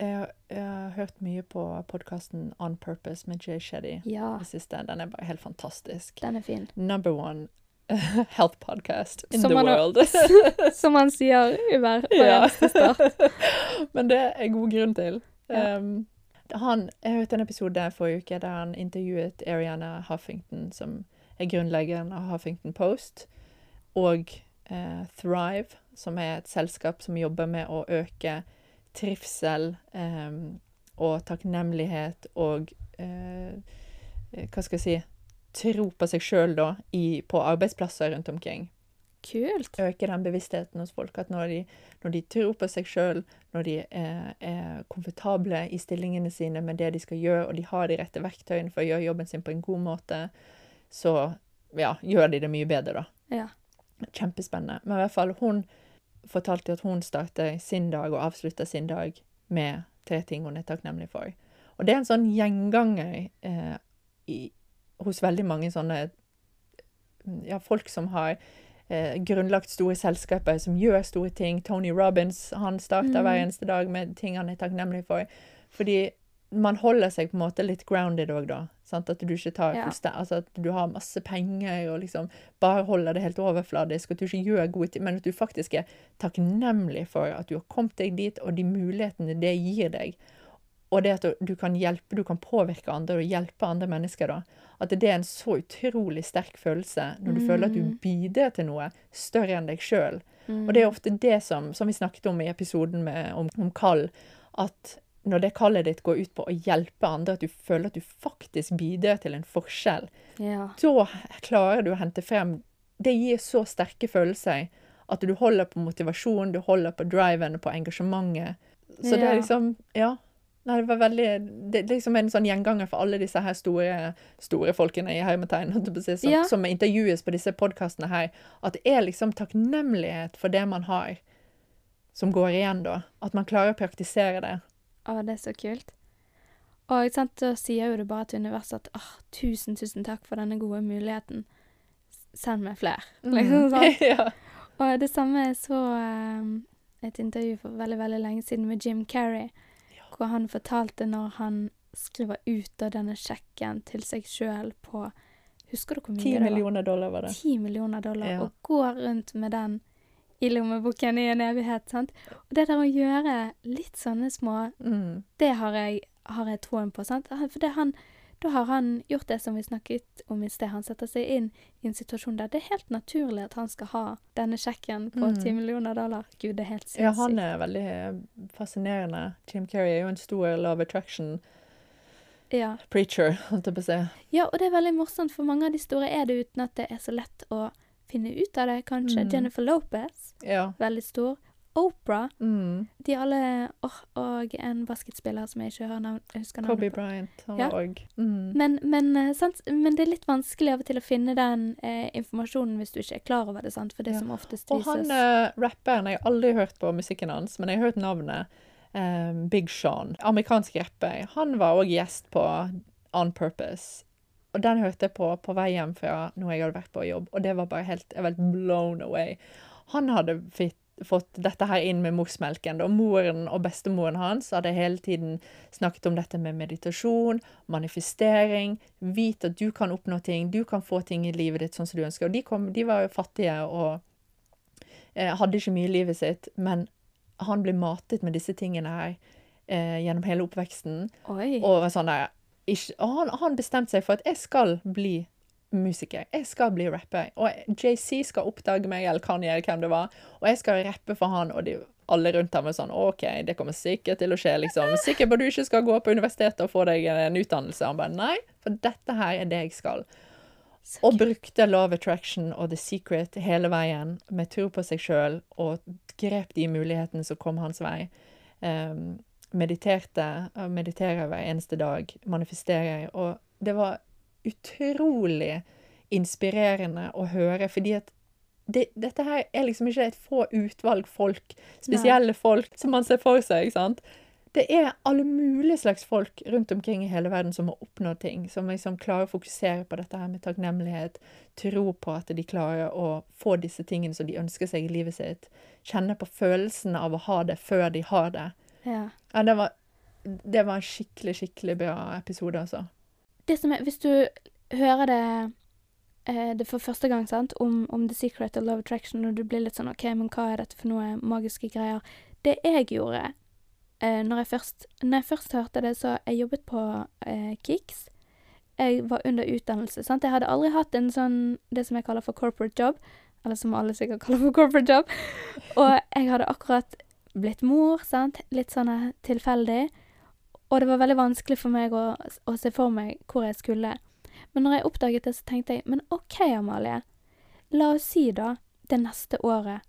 jeg, jeg har hørt mye på podkasten On Purpose med Jay Shetty Ja. Den er bare helt fantastisk. den er fin. Number one health podcast in Som the han world. Som han sier i hver, eneste start. Men det er god grunn til. Ja. Um, han, jeg hørte en episode forrige uke der han intervjuet Ariana Huffington, som er grunnleggeren av Huffington Post, og eh, Thrive, som er et selskap som jobber med å øke trivsel eh, og takknemlighet og eh, eh, Hva skal jeg si Tro på seg sjøl, da, i, på arbeidsplasser rundt omkring Kult. øke den bevisstheten hos folk. At når de, når de tror på seg sjøl, når de er, er komfortable i stillingene sine med det de skal gjøre, og de har de rette verktøyene for å gjøre jobben sin på en god måte, så ja, gjør de det mye bedre, da. Ja. Kjempespennende. Men i hvert fall, hun fortalte at hun starter sin dag og avslutter sin dag med tre ting hun er takknemlig for. Og det er en sånn gjenganger eh, i, hos veldig mange sånne ja, folk som har eh, grunnlagt store selskaper, som gjør store ting. Tony Robins han starter Mm. hver eneste dag med ting han er takknemlig for. Fordi man holder seg på en måte litt grounded òg, da. Sant? At du ikke tar Ja. fullstendig Altså at du har masse penger og liksom bare holder det helt overfladisk, at du ikke gjør gode ting, men at du faktisk er takknemlig for at du har kommet deg dit, og de mulighetene det gir deg. Og det at du kan hjelpe, du kan påvirke andre og hjelpe andre mennesker, da. At det er en så utrolig sterk følelse når du føler at du Mm. bidrar til noe større enn deg sjøl. Mm. Og det er ofte det som, som vi snakket om i episoden med, om, om kall, at når det kallet ditt går ut på å hjelpe andre, at du føler at du faktisk bidrar til en forskjell, Ja. da klarer du å hente frem Det gir så sterke følelser at du holder på motivasjonen, du holder på driven, på engasjementet. Så det er liksom Ja. Nei, det var veldig Det er liksom en sånn gjenganger for alle disse her store, store folkene i hermetegn, som, Ja. som intervjues på disse podkastene her. At det er liksom takknemlighet for det man har, som går igjen, da. At man klarer å praktisere det. Å, det er så kult. Og så sant, sier jo du bare til universet at åh, tusen, tusen takk for denne gode muligheten. Send meg flere. Liksom sånn. ja. Og det samme jeg så eh, et intervju for veldig, veldig lenge siden med Jim Carrey, hvor han fortalte når han skriver ut av denne sjekken til seg sjøl på Husker du hvor mye det var? millioner dollar var det. 10 millioner dollar, Ja. og går rundt med den i lommeboken i en evighet. sant? Og det der å gjøre litt sånne små Mm. Det har jeg, har jeg troen på. sant? For det han, da har han gjort det som vi snakket om i sted. Han setter seg inn i en situasjon der det er helt naturlig at han skal ha denne sjekken på Mm. 10 millioner dollar. Gud, det er helt Ja, han er veldig fascinerende. Jim Carrey er jo en stor love attraction Ja. preacher, holdt jeg på å si. ja, og det er veldig morsomt, for mange av de store er det uten at det er så lett å finne ut av det, kanskje. Mm. Jennifer Lopez, Ja. veldig stor. Oprah. Mm. De alle oh, Og en basketspiller som jeg ikke navn, husker Kobe navnet på. Bryant, han Ja. var òg mm. Men, men, eh, men det er litt vanskelig av og til å finne den eh, informasjonen hvis du ikke er klar over det, sant? for det Ja. som oftest vises Og han eh, rapperen Jeg har aldri hørt på musikken hans, men jeg har hørt navnet. eh, Big Sean. Amerikansk rapper. Han var òg gjest på On Purpose. Og den hørte jeg på på vei hjem fra når jeg hadde vært på jobb, og det var bare helt Jeg var helt blown away. Han hadde fitt, fått dette her inn med morsmelken. Og moren og bestemoren hans hadde hele tiden snakket om dette med meditasjon, manifestering, vit at du kan oppnå ting, du kan få ting i livet ditt sånn som du ønsker. Og de, kom, de var jo fattige og eh, hadde ikke mye i livet sitt, men han ble matet med disse tingene her eh, gjennom hele oppveksten. Oi. Og sånn der, ikke, han, han bestemte seg for at jeg skal bli musiker. Jeg skal bli rapper. Og JC skal oppdage meg, eller Kanye, eller hvem det var, og jeg skal rappe for han, og de, alle rundt ham er sånn OK, det kommer sikkert til å skje, liksom. Sikker på at du ikke skal gå på universitetet og få deg en utdannelse. Han bare nei, for dette her er det jeg skal. Og brukte Love Attraction og The Secret hele veien, med tro på seg sjøl, og grep de mulighetene som kom hans vei. Em, mediterte, mediterer hver eneste dag, manifesterer. Og det var utrolig inspirerende å høre, fordi at det, dette her er liksom ikke et få utvalg folk, spesielle folk, som man ser for seg, ikke sant? Det er alle mulige slags folk rundt omkring i hele verden som har oppnådd ting, som liksom klarer å fokusere på dette her med takknemlighet, tro på at de klarer å få disse tingene som de ønsker seg i livet sitt, kjenne på følelsen av å ha det før de har det. Ja. Ja, det var, det var en skikkelig, skikkelig bra episode, altså. Det som er, hvis du hører det, eh, det for første gang, sant, om, om The Secret og Love Attraction, og du blir litt sånn OK, men hva er dette for noe magiske greier? Det jeg gjorde eh, når, jeg først, når jeg først hørte det, så jeg jobbet på eh, Kix. Jeg var under utdannelse. sant? Jeg hadde aldri hatt en sånn, det som jeg kaller for corporate job, eller som alle sikkert kaller for corporate job. Og jeg hadde akkurat blitt mor, sant? litt sånn eh, tilfeldig. Og det var veldig vanskelig for meg å, å se for meg hvor jeg skulle. Men når jeg oppdaget det, så tenkte jeg men OK, Amalie. La oss si da det neste året.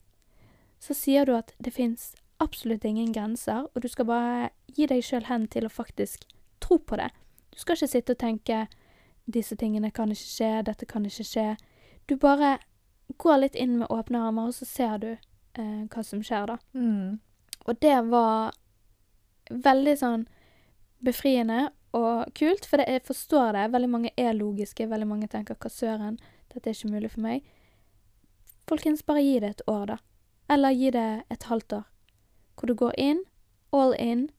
Så sier du at det fins absolutt ingen grenser, og du skal bare gi deg sjøl hen til å faktisk tro på det. Du skal ikke sitte og tenke disse tingene kan ikke skje, dette kan ikke skje. Du bare går litt inn med åpne armer, og så ser du eh, hva som skjer, da. Mm. Og det var veldig sånn befriende og kult, for det, jeg forstår det. Veldig mange er logiske, veldig mange tenker 'hva søren, dette er ikke mulig for meg'. Folkens, bare gi det et år, da. Eller gi det et halvt år. Hvor du går inn, all in,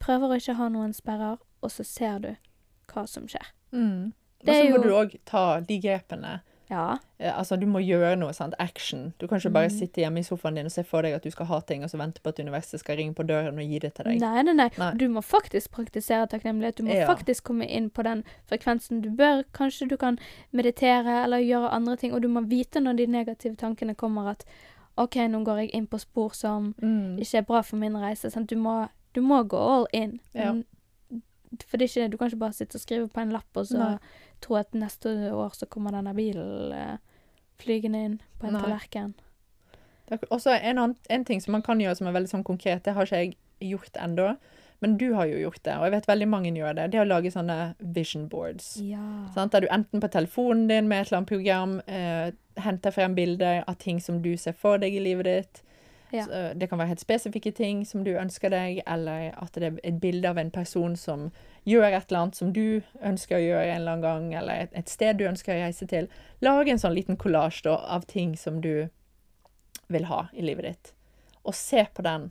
prøver å ikke ha noen sperrer, og så ser du hva som skjer. Mm. Og så må jo- du òg ta de grepene. Ja. Eh, altså, du må gjøre noe, sant. Action. Du kan ikke bare Mm. sitte hjemme i sofaen din og se for deg at du skal ha ting, og så vente på at universet skal ringe på døren og gi det til deg. Nei, nei, nei, Nei. Du må faktisk praktisere takknemlighet. Du må Ja. faktisk komme inn på den frekvensen du bør. Kanskje du kan meditere eller gjøre andre ting, og du må vite når de negative tankene kommer at OK, nå går jeg inn på spor som Mm. ikke er bra for min reise. Sant? Du, må, du må gå all in. Ja. For det ikke, du kan ikke bare sitte og skrive på en lapp og så Nei. tro at neste år så kommer denne bilen eh, flygende inn på en Nei. tallerken. Er også en, annen, en ting som man kan gjøre som er veldig sånn konkret, det har ikke jeg gjort ennå, men du har jo gjort det, og jeg vet veldig mange gjør det. Det er å lage sånne vision boards. Ja. Sant? Der du enten på telefonen din med et eller annet program eh, henter frem bilder av ting som du ser for deg i livet ditt. Ja. Så, det kan være helt spesifikke ting som du ønsker deg, eller at det er et bilde av en person som gjør et eller annet som du ønsker å gjøre en eller annen gang, eller et, et sted du ønsker å reise til. Lag en sånn liten kollasj av ting som du vil ha i livet ditt. Og se på den,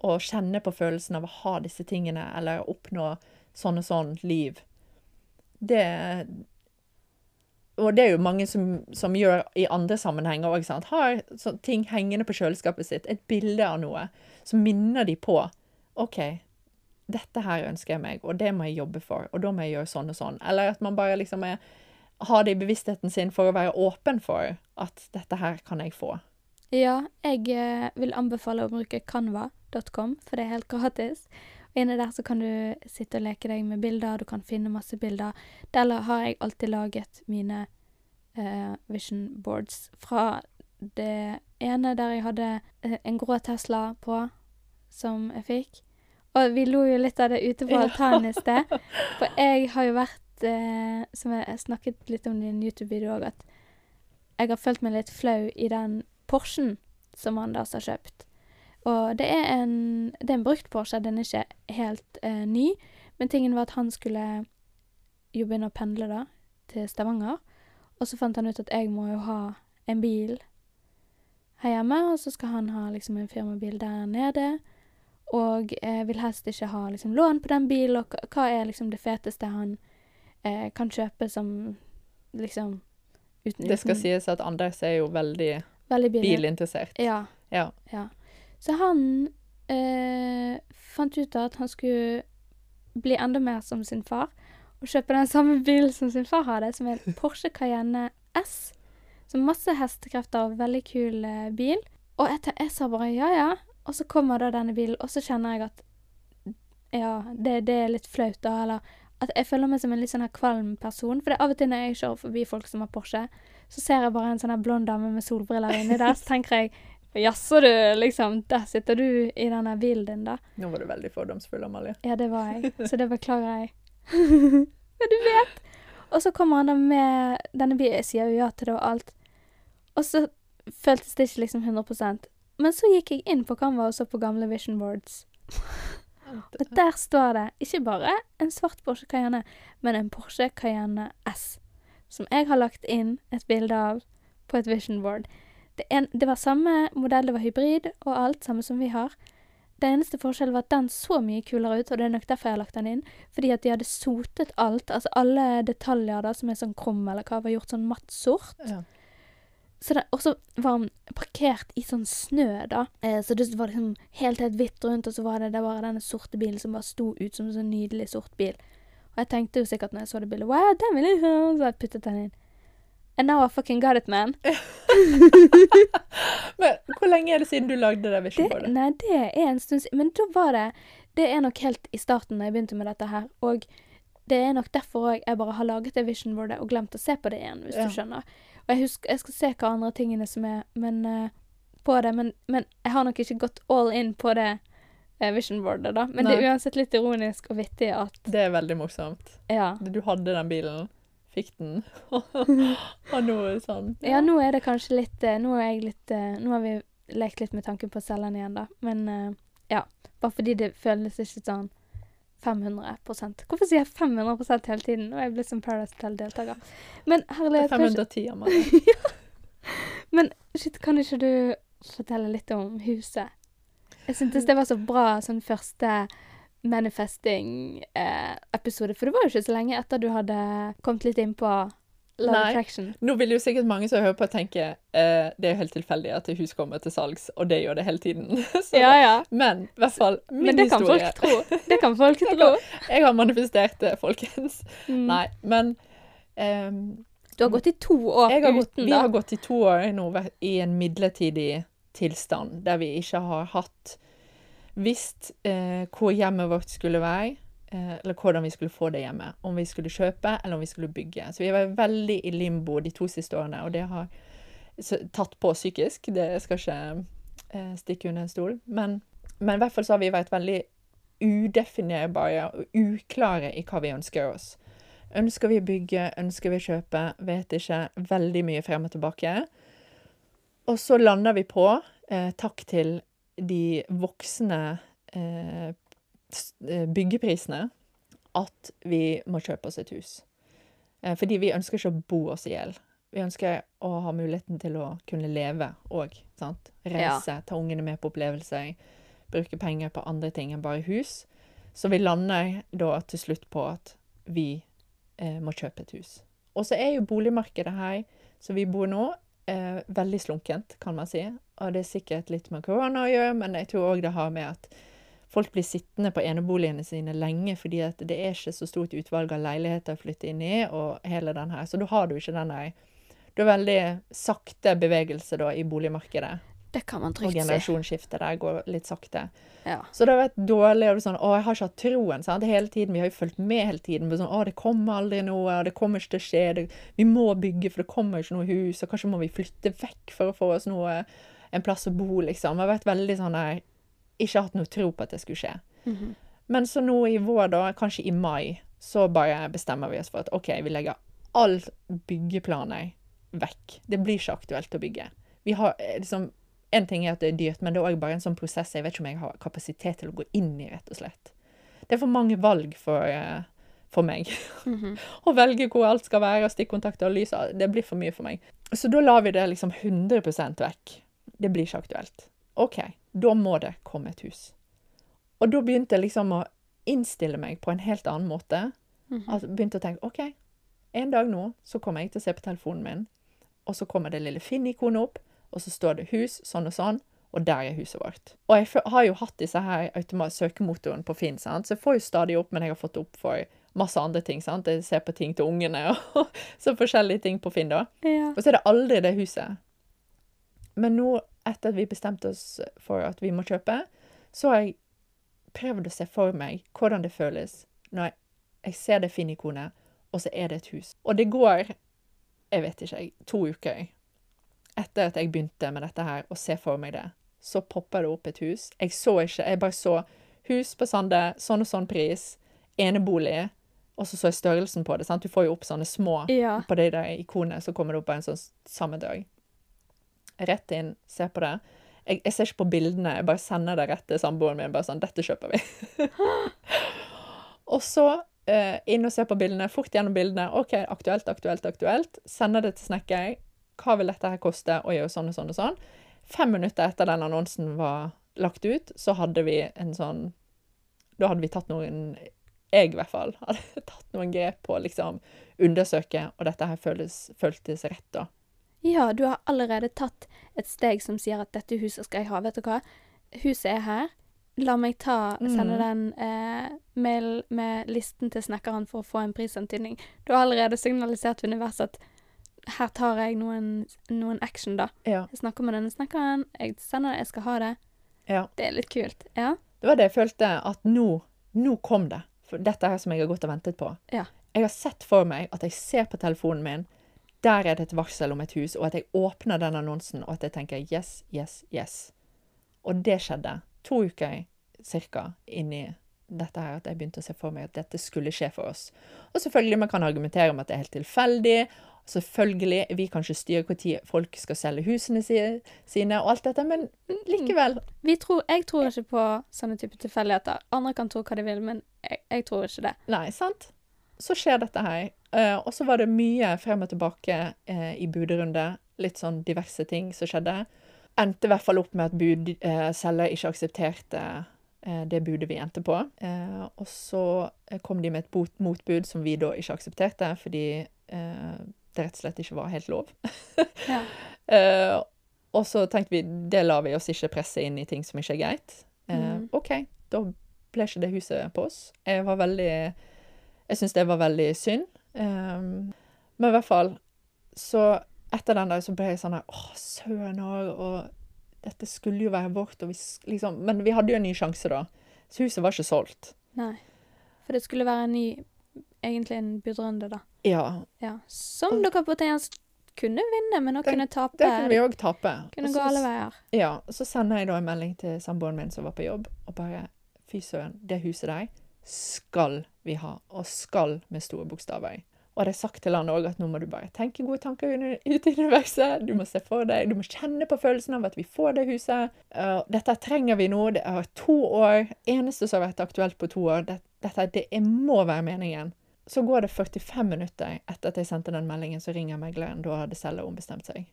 og kjenne på følelsen av å ha disse tingene, eller oppnå sånn og sånn liv. Det Og det er jo mange som, som gjør i andre sammenhenger òg. Har så, ting hengende på kjøleskapet sitt, et bilde av noe, så minner de på OK, dette her ønsker jeg meg, og det må jeg jobbe for, og da må jeg gjøre sånn og sånn. Eller at man bare liksom er har det i bevisstheten sin for å være åpen for at dette her kan jeg få. Ja, jeg eh, vil anbefale å bruke canva.com, for det er helt gratis. Og inne der så kan du sitte og leke deg med bilder, du kan finne masse bilder. Der har jeg alltid laget mine eh, vision boards. Fra det ene der jeg hadde eh, en grå Tesla på, som jeg fikk. Og vi lo jo litt av det ute på altanen i sted. For jeg har jo vært, eh, som jeg snakket litt om i en YouTube-video òg, at jeg har følt meg litt flau i den Porschen som Anders har kjøpt. Og det er en, det er en brukt Porsche, den er ikke helt eh, ny. Men tingen var at han skulle jo begynne å pendle da, til Stavanger. Og så fant han ut at jeg må jo ha en bil her hjemme, og så skal han ha liksom en firmabil der nede. Og eh, vil helst ikke ha liksom lån på den bilen, og hva- er liksom det feteste han eh, kan kjøpe som liksom uten, Det skal sies at Anders er jo Veldig bilinteressert. Ja. Ja. ja. Så han eh, fant ut at han skulle bli enda mer som sin far, og kjøpe den samme bilen som sin far hadde, som er en Porsche Cayenne S. Så masse hestekrefter og veldig kul eh, bil. Og te- jeg sa bare ja, ja. Og så kommer da denne bilen, og så kjenner jeg at ja, det, det er litt flaut, da. Eller at jeg føler meg som en litt sånn her kvalm person. For det er av og til når jeg kjører forbi folk som har Porsche, så ser jeg bare en sånn her blond dame med solbriller inni der, så tenker jeg Jaså, du, liksom. Der sitter du i denne bilen din, da. Nå var du veldig fordomsfull, Amalie. Ja, det var jeg. Så det beklager jeg. Men du vet. Og så kommer han da med denne bilen. Jeg sier jo ja til det og alt. Og så føltes det ikke liksom 100% Men så gikk jeg inn på Canva og så på gamle vision boards. Og der står det ikke bare en svart Porsche Cayenne, men en Porsche Cayenne S. Som jeg har lagt inn et bilde av på et vision board. Det, en, det var samme modell, det var hybrid og alt, samme som vi har. Det eneste forskjellen var at den så mye kulere ut, og det er nok derfor jeg har lagt den inn. Fordi at de hadde sotet alt, altså alle detaljer da, som er sånn krum eller hva, var gjort sånn matt sort. Ja. Så det, og så var den parkert i sånn snø, da. Eh, så det var liksom helt helt hvitt rundt, og så var det, det var denne sorte bilen som bare sto ut som en sånn nydelig sort bil. Og jeg tenkte jo sikkert når jeg så det bildet Wow, den vil jeg ha! Så jeg puttet den inn. And now I fucking got it, man. Men hvor lenge er det siden du lagde det Det, visionboardet? nei, det er en stund siden. Men da var det Det er nok helt i starten da jeg begynte med dette her. Og det er nok derfor òg jeg bare har laget det visionboardet og glemt å se på det igjen, hvis Ja. du skjønner. Og jeg, husker, jeg skal se hva andre tingene som er men, uh, på det, men, men jeg har nok ikke gått all in på det uh, visionboardet, da. Men det er uansett litt ironisk og vittig at Det er veldig morsomt. Ja. Du hadde den bilen, fikk den, og nå er det sånn. Ja, nå er det kanskje litt eh, Nå litt eh, Nå har vi lekt litt med tanken på å selge den igjen, da. Men eh, ja. Bare fordi det føles ikke sånn 500% Hvorfor sier jeg 500% hele tiden? Er jeg blitt som Paradise Hotel-deltaker. Men Det er herlighet, kanskje 510, Amalie. Men shit, kan ikke du fortelle litt om huset? Jeg syntes det var så bra sånn første manifesting-episode. for det var jo ikke så lenge etter du hadde kommet litt inn på Love Nei. Attraction. Nå vil jo sikkert mange som hører på, tenke eh, det er jo helt tilfeldig at hus kommer til salgs, og det gjør det hele tiden. Så, Ja, ja. Men i hvert fall min Men det kan folk tro. Det kan folk tro. Jeg har manifestert det, folkens. Mm. Nei, men ehm, Du har gått i to år uten, gått, uten, Vi da. har gått i to år nå i en midlertidig tilstand, der vi ikke har hatt visst eh, hvor hjemmet vårt skulle være, eh, eller hvordan vi skulle få det hjemmet. Om vi skulle kjøpe, eller om vi skulle bygge. Så vi var veldig i limbo de to siste årene, og det har tatt på psykisk. Det skal ikke eh, stikke under en stol. Men, men i hvert fall så har vi vært veldig udefinerbare og uklare i hva vi ønsker oss. Ønsker vi å bygge, ønsker vi å kjøpe, vet ikke. Veldig mye frem og tilbake. Og så lander vi på, eh, takk til de voksne eh, eh, byggeprisene, at vi må kjøpe oss et hus. Eh, fordi vi ønsker ikke å bo oss i hjel. Vi ønsker å ha muligheten til å kunne leve òg. Reise, ta ungene med på opplevelser, bruke penger på andre ting enn bare hus. Så vi lander da til slutt på at vi eh, må kjøpe et hus. Og så er jo boligmarkedet her som vi bor nå, eh, veldig slunkent, kan man si. Og det er sikkert litt med korona å gjøre, men jeg tror òg det har med at folk blir sittende på eneboligene sine lenge, fordi at det er ikke så stort utvalg av leiligheter å flytte inn i, og hele den her. Så da har du ikke den der Du har veldig sakte bevegelse da i boligmarkedet. Det kan man trygt si. Og generasjonsskiftet der går litt sakte. Ja. Så det har vært dårlig. og det er sånn, å, jeg har ikke hatt troen sant? hele tiden. Vi har jo fulgt med hele tiden. på Sånn, å, det kommer aldri noe, og det kommer ikke til å skje. Det, vi må bygge, for det kommer ikke noe hus. Og kanskje må vi flytte vekk for å få oss noe, en plass å bo, liksom. Jeg har vært veldig sånn der Ikke hatt noe tro på at det skulle skje. Mhm. Men så nå i vår, da, kanskje i mai, så bare bestemmer vi oss for at OK, vi legger all byggeplaner vekk. Det blir ikke aktuelt å bygge. Vi har eh, liksom En ting er at det er dyrt, men det er òg bare en sånn prosess jeg vet ikke om jeg har kapasitet til å gå inn i, rett og slett. Det er for mange valg for, eh, for meg. Mhm. Å velge hvor alt skal være, og stikkontakter og lys, det blir for mye for meg. Så da lar vi det liksom 100% vekk. Det blir ikke aktuelt. OK, da må det komme et hus. Og da begynte jeg liksom å innstille meg på en helt annen måte. Mhm. Altså begynte å tenke OK, en dag nå så kommer jeg til å se på telefonen min, og så kommer det lille Finn-ikonet opp, og så står det hus sånn og sånn, og der er huset vårt. Og jeg har jo hatt disse her søkemotoren på Finn, sant? så jeg får jo stadig opp, men jeg har fått opp for masse andre ting. sant? Jeg ser på ting til ungene og så forskjellige ting på Finn. da. Ja. Og så er det aldri det huset. Men nå, etter at vi bestemte oss for at vi må kjøpe, så har jeg prøvd å se for meg hvordan det føles når jeg, jeg ser det fine ikonet, og så er det et hus. Og det går, jeg vet ikke, to uker etter at jeg begynte med dette her, å se for meg det. Så popper det opp et hus. Jeg så ikke, jeg bare så hus på Sande, sånn og sånn pris, enebolig, og så så jeg størrelsen på det. sant? Du får jo opp sånne små ja. på de der ikonene, så kommer det opp på en sånn samme dag. Rett inn, se på det. Jeg, jeg ser ikke på bildene, jeg bare sender det rett til samboeren min. bare sånn, dette kjøper vi. og så eh, inn og se på bildene, fort gjennom bildene. OK, aktuelt, aktuelt, aktuelt. Sender det til snekker. Hva vil dette her koste? Og gjør sånn og sånn og sånn. Fem minutter etter den annonsen var lagt ut, så hadde vi en sånn Da hadde vi tatt noen Jeg i hvert fall hadde tatt noen grep på å liksom undersøke, og dette her føltes, føltes rett, da. Ja, du har allerede tatt et steg som sier at dette huset skal jeg ha. Vet du hva? Huset er her. La meg ta, sende Mm. den eh, mail med listen til snekkeren for å få en prisantydning. Du har allerede signalisert til universet at her tar jeg noen, noen action, da. Ja. Jeg snakker med denne snekkeren, jeg sender det, jeg skal ha det. ja. Det er litt kult. Ja. Det var det jeg følte, at nå, nå kom det. For dette her som jeg har gått og ventet på. Ja. Jeg har sett for meg at jeg ser på telefonen min, der er det et varsel om et hus, og at jeg åpner den annonsen, og at jeg tenker yes, yes, yes. Og det skjedde. To uker cirka inni dette her, at jeg begynte å se for meg at dette skulle skje for oss. Og selvfølgelig, man kan argumentere om at det er helt tilfeldig. Selvfølgelig, vi kan ikke styre når folk skal selge husene sine og alt dette, men likevel. Vi tror, jeg tror ikke på sånne type tilfeldigheter. Andre kan tro hva de vil, men jeg, jeg tror ikke det. Nei, sant? Så skjer dette her. Eh, og så var det mye frem og tilbake eh, i budrunde. Litt sånn diverse ting som skjedde. Endte i hvert fall opp med at bud, eh, selger ikke aksepterte det budet vi endte på. Og så kom de med et motbud som vi da ikke aksepterte, fordi det rett og slett ikke var helt lov. Ja. Og så tenkte vi det lar vi oss ikke presse inn i ting som ikke er greit. Mhm. OK, da ble ikke det huset på oss. Jeg var veldig Jeg syns det var veldig synd. Um, men i hvert fall Så etter den dagen så ble jeg sånn her Å, søren òg. Og dette skulle jo være vårt. Og vi, liksom, men vi hadde jo en ny sjanse, da. Så huset var ikke solgt. Nei. For det skulle være en ny Egentlig en budrunde, da. Ja, Ja. Som dere potensielt kunne vinne, men Det- kunne tape. det kunne vi òg tape. kunne Og gå alle veier. Ja, så sender jeg da en melding til samboeren min som var på jobb, og bare Fy søren, det huset der skal vi ha, og skal med store bokstaver. Og hadde jeg sagt til han òg at nå må du bare tenke gode tanker ut i universet. Du må se for deg, du må kjenne på følelsen av at vi får det huset. Uh, dette trenger vi nå. Det er to år. Eneste som har vært aktuelt på to år. Det, dette det er, må være meningen. Så går det 45 minutter etter at jeg sendte den meldingen, så ringer megleren. Da hadde selger ombestemt seg.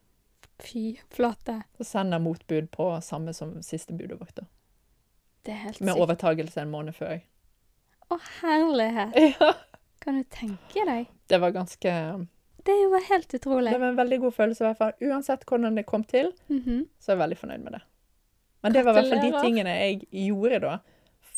Fy flate. Så sender motbud på samme som siste budet vårt. da. Det er helt Med overtagelse en måned før. Å, herlighet. Ja. Kan du tenke deg? Det var ganske Det er jo helt utrolig. Det var en veldig god følelse, i hvert fall. Uansett hvordan det kom til, Mhm. så er jeg veldig fornøyd med det. Men det var i hvert fall de tingene jeg gjorde da,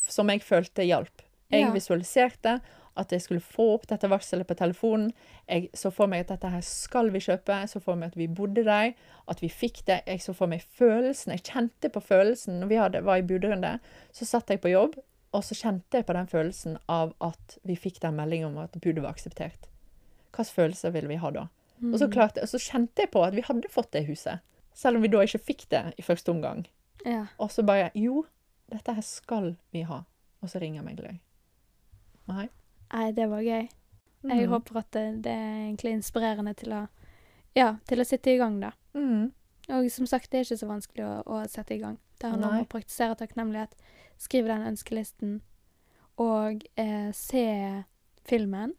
som jeg følte hjalp. Jeg Ja. visualiserte at jeg skulle få opp dette varselet på telefonen. Jeg så for meg at dette her skal vi kjøpe. Jeg så for meg at vi bodde der, at vi fikk det. Jeg så for meg følelsen. Jeg kjente på følelsen når vi hadde, var i budrunde. Så satt jeg på jobb, og så kjente jeg på den følelsen av at vi fikk den meldingen om at budet var akseptert. Hvilke følelser ville vi ha da? Og så, Mm. klarte, så kjente jeg på at vi hadde fått det huset. Selv om vi da ikke fikk det i første omgang. Ja. Og så bare Jo, dette her skal vi ha. Og så ringer megler. Nei. Nei, det var gøy. Jeg Mm. håper at det, det er egentlig inspirerende til å Ja, til å sitte i gang, da. Mm. Og som sagt, det er ikke så vanskelig å, å sette i gang. Det handler om å praktisere takknemlighet, skrive den ønskelisten og eh, se filmen.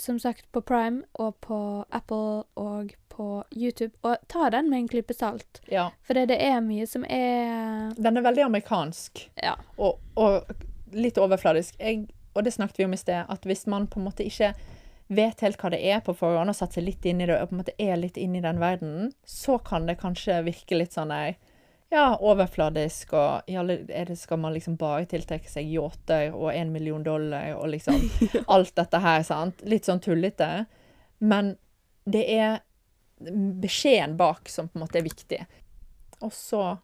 Som sagt på Prime og på Apple og på YouTube. Og ta den med en klype salt. Ja. For det, er mye som er Den er veldig amerikansk Ja. og, og litt overfladisk. Jeg, og det snakket vi om i sted, at hvis man på en måte ikke vet helt hva det er på forhånd, og satt seg litt inn i det, og på en måte er litt inne i den verdenen, så kan det kanskje virke litt sånn der ja, overfladisk, og er det, skal man liksom bare tiltrekke seg yachter og én million dollar og liksom alt dette her, sant? Litt sånn tullete. Men det er beskjeden bak som på en måte er viktig. Og så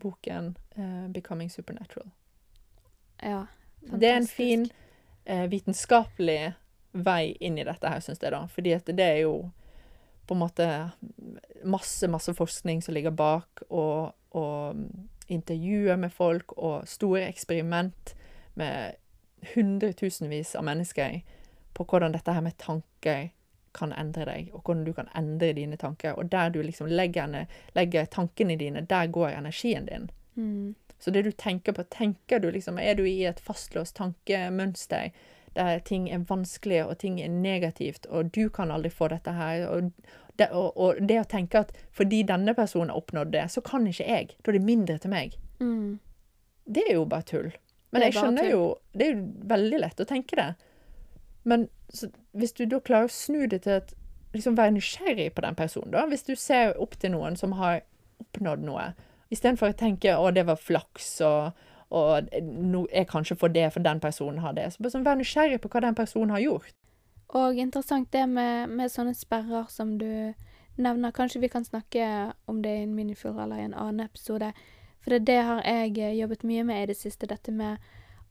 boken uh, 'Becoming Supernatural'. Ja. fantastisk. Det er en fin uh, vitenskapelig vei inn i dette her, syns jeg, da. Fordi at det er jo på en måte masse, masse forskning som ligger bak, og, og intervjuer med folk, og store eksperiment med hundretusenvis av mennesker på hvordan dette her med tanker kan endre deg, og hvordan du kan endre dine tanker. Og der du liksom legger, legger tankene dine, der går energien din. Mm. Så det du tenker på, tenker du liksom Er du i et fastlåst tankemønster der ting er vanskelig og ting er negativt, og du kan aldri få dette her og det, og, og det å tenke at fordi denne personen har oppnådd det, så kan ikke jeg. Da er det mindre til meg. Mm. Det er jo bare tull. Men jeg skjønner jo Det er jo veldig lett å tenke det. Men så, hvis du da klarer å snu det til at liksom være nysgjerrig på den personen, da. Hvis du ser opp til noen som har oppnådd noe, istedenfor å tenke 'å, det var flaks', og, og no, 'jeg kan ikke få det, for den personen har det'. Så bare sånn, vær nysgjerrig på hva den personen har gjort. Og interessant det med, med sånne sperrer som du nevner. Kanskje vi kan snakke om det i en minifull eller i en annen episode. For det, det har jeg eh, jobbet mye med i det siste. Dette med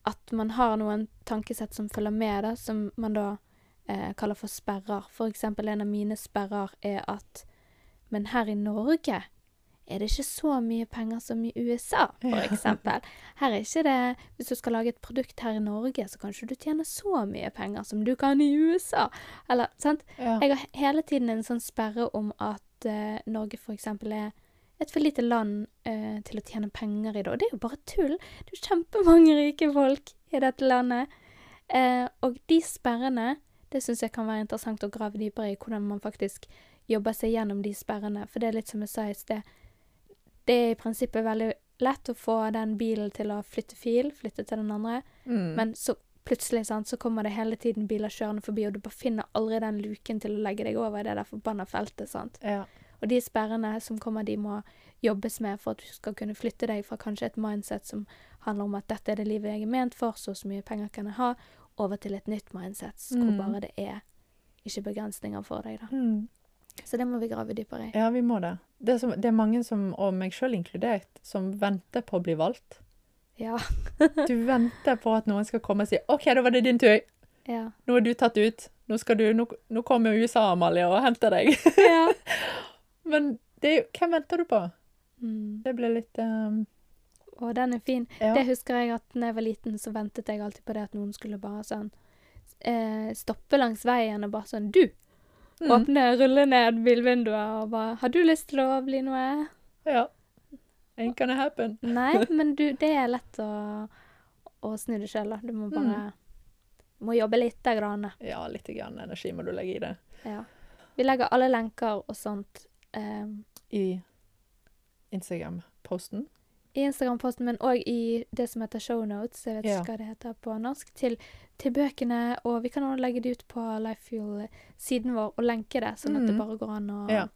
at man har noen tankesett som følger med, da, som man da eh, kaller for sperrer. For eksempel en av mine sperrer er at Men her i Norge er det ikke så mye penger som i USA, eksempel. Her er ikke det Hvis du skal lage et produkt her i Norge, så kan ikke du tjene så mye penger som du kan i USA. Eller, sant? Ja. Jeg har hele tiden en sånn sperre om at uh, Norge eksempel er et for lite land uh, til å tjene penger i det. Og det er jo bare tull. Det er jo kjempemange rike folk i dette landet. Uh, og de sperrene, det syns jeg kan være interessant å grave dypere i, hvordan man faktisk jobber seg gjennom de sperrene. For det er litt som jeg sa i sted. Det er i prinsippet veldig lett å få den bilen til å flytte fil, flytte til den andre. Mm. Men så plutselig sant, så kommer det hele tiden biler kjørende forbi, og du bare finner aldri den luken til å legge deg over i det der forbanna feltet. sant? ja. Og de sperrene som kommer, de må jobbes med for at du skal kunne flytte deg fra kanskje et mindset som handler om at dette er det livet jeg er ment for, så og så mye penger kan jeg ha, over til et nytt mindset hvor Mm. bare det er ikke begrensninger for deg. da. Mm. Så det må vi grave dypere i. Ja, vi må det. Det er, som, det er mange som, og meg sjøl inkludert, som venter på å bli valgt. Ja. Du venter på at noen skal komme og si 'OK, da var det din tur. Ja. Nå er du tatt ut. Nå, skal du, nå, nå kommer USA, Amalie, og henter deg.' ja. Men det Hvem venter du på? Mm. Det ble litt um, Å, den er fin. ja. Det husker jeg at da jeg var liten, så ventet jeg alltid på det at noen skulle bare sånn eh, stoppe langs veien og bare sånn Du! Mm. Åpne, rulle ned bilvinduet og bare Har du lyst til å bli noe? Ja. Ain't gonna happen. Nei, men du, det er lett å, å snu det sjøl, da. Du må bare må jobbe lite grann. Ja, litt grann energi må du legge i det. Ja. Vi legger alle lenker og sånt um, I Instagram-posten. I Instagram-posten, men òg i det som heter shownotes, jeg vet Ja. ikke hva det heter på norsk, til, til bøkene. Og vi kan også legge det ut på Lifefuel-siden vår og lenke det, sånn at det Mhm. bare går an å Ja.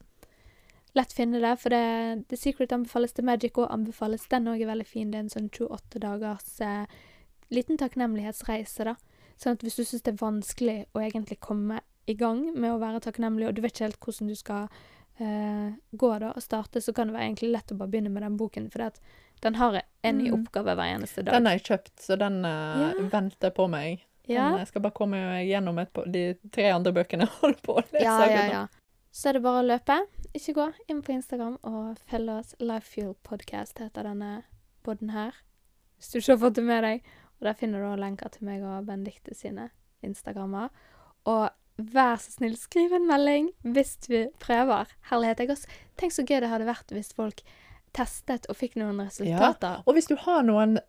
lett finne det. For det, The Secret anbefales, The Magic òg anbefales. Den òg er veldig fin. Det er en sånn 28 dagers eh, liten takknemlighetsreise, da. Sånn at hvis du syns det er vanskelig å egentlig komme i gang med å være takknemlig, og du vet ikke helt hvordan du skal eh, gå da og starte, så kan det være egentlig lett å bare begynne med den boken. For det at den har en ny Mm. oppgave hver eneste dag. Den har jeg kjøpt, så den uh, Ja. venter på meg. Den, ja. Jeg skal bare komme meg gjennom et på, de tre andre bøkene jeg holder på å lese. ja, ja, ja. Så er det bare å løpe. Ikke gå inn på Instagram og følg oss. Lifefuel Podcast heter denne podden her. Hvis du ikke har fått det med deg. Og der finner du også lenker til meg og Benedicte sine Instagrammer. Og vær så snill, skriv en melding hvis du prøver. Herlighet. Jeg også, tenk så gøy det hadde vært hvis folk testet og fikk noen resultater. Og hvis du har noen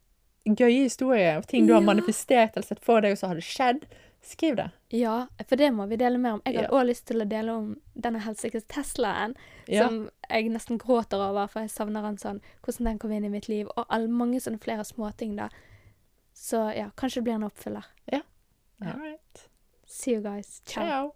gøye historier og ting du har Ja. manifestert eller sett for deg, og så har det skjedd, skriv det. Ja, for det må vi dele mer om. Jeg hadde Ja. også lyst til å dele om denne helsikes Teslaen. Ja. som jeg nesten gråter over, for jeg savner han sånn, hvordan den kom inn i mitt liv, og all, mange sånne flere småting da. Så ja, kanskje det blir en oppfyller. All right. See you guys. Ciao. Ciao.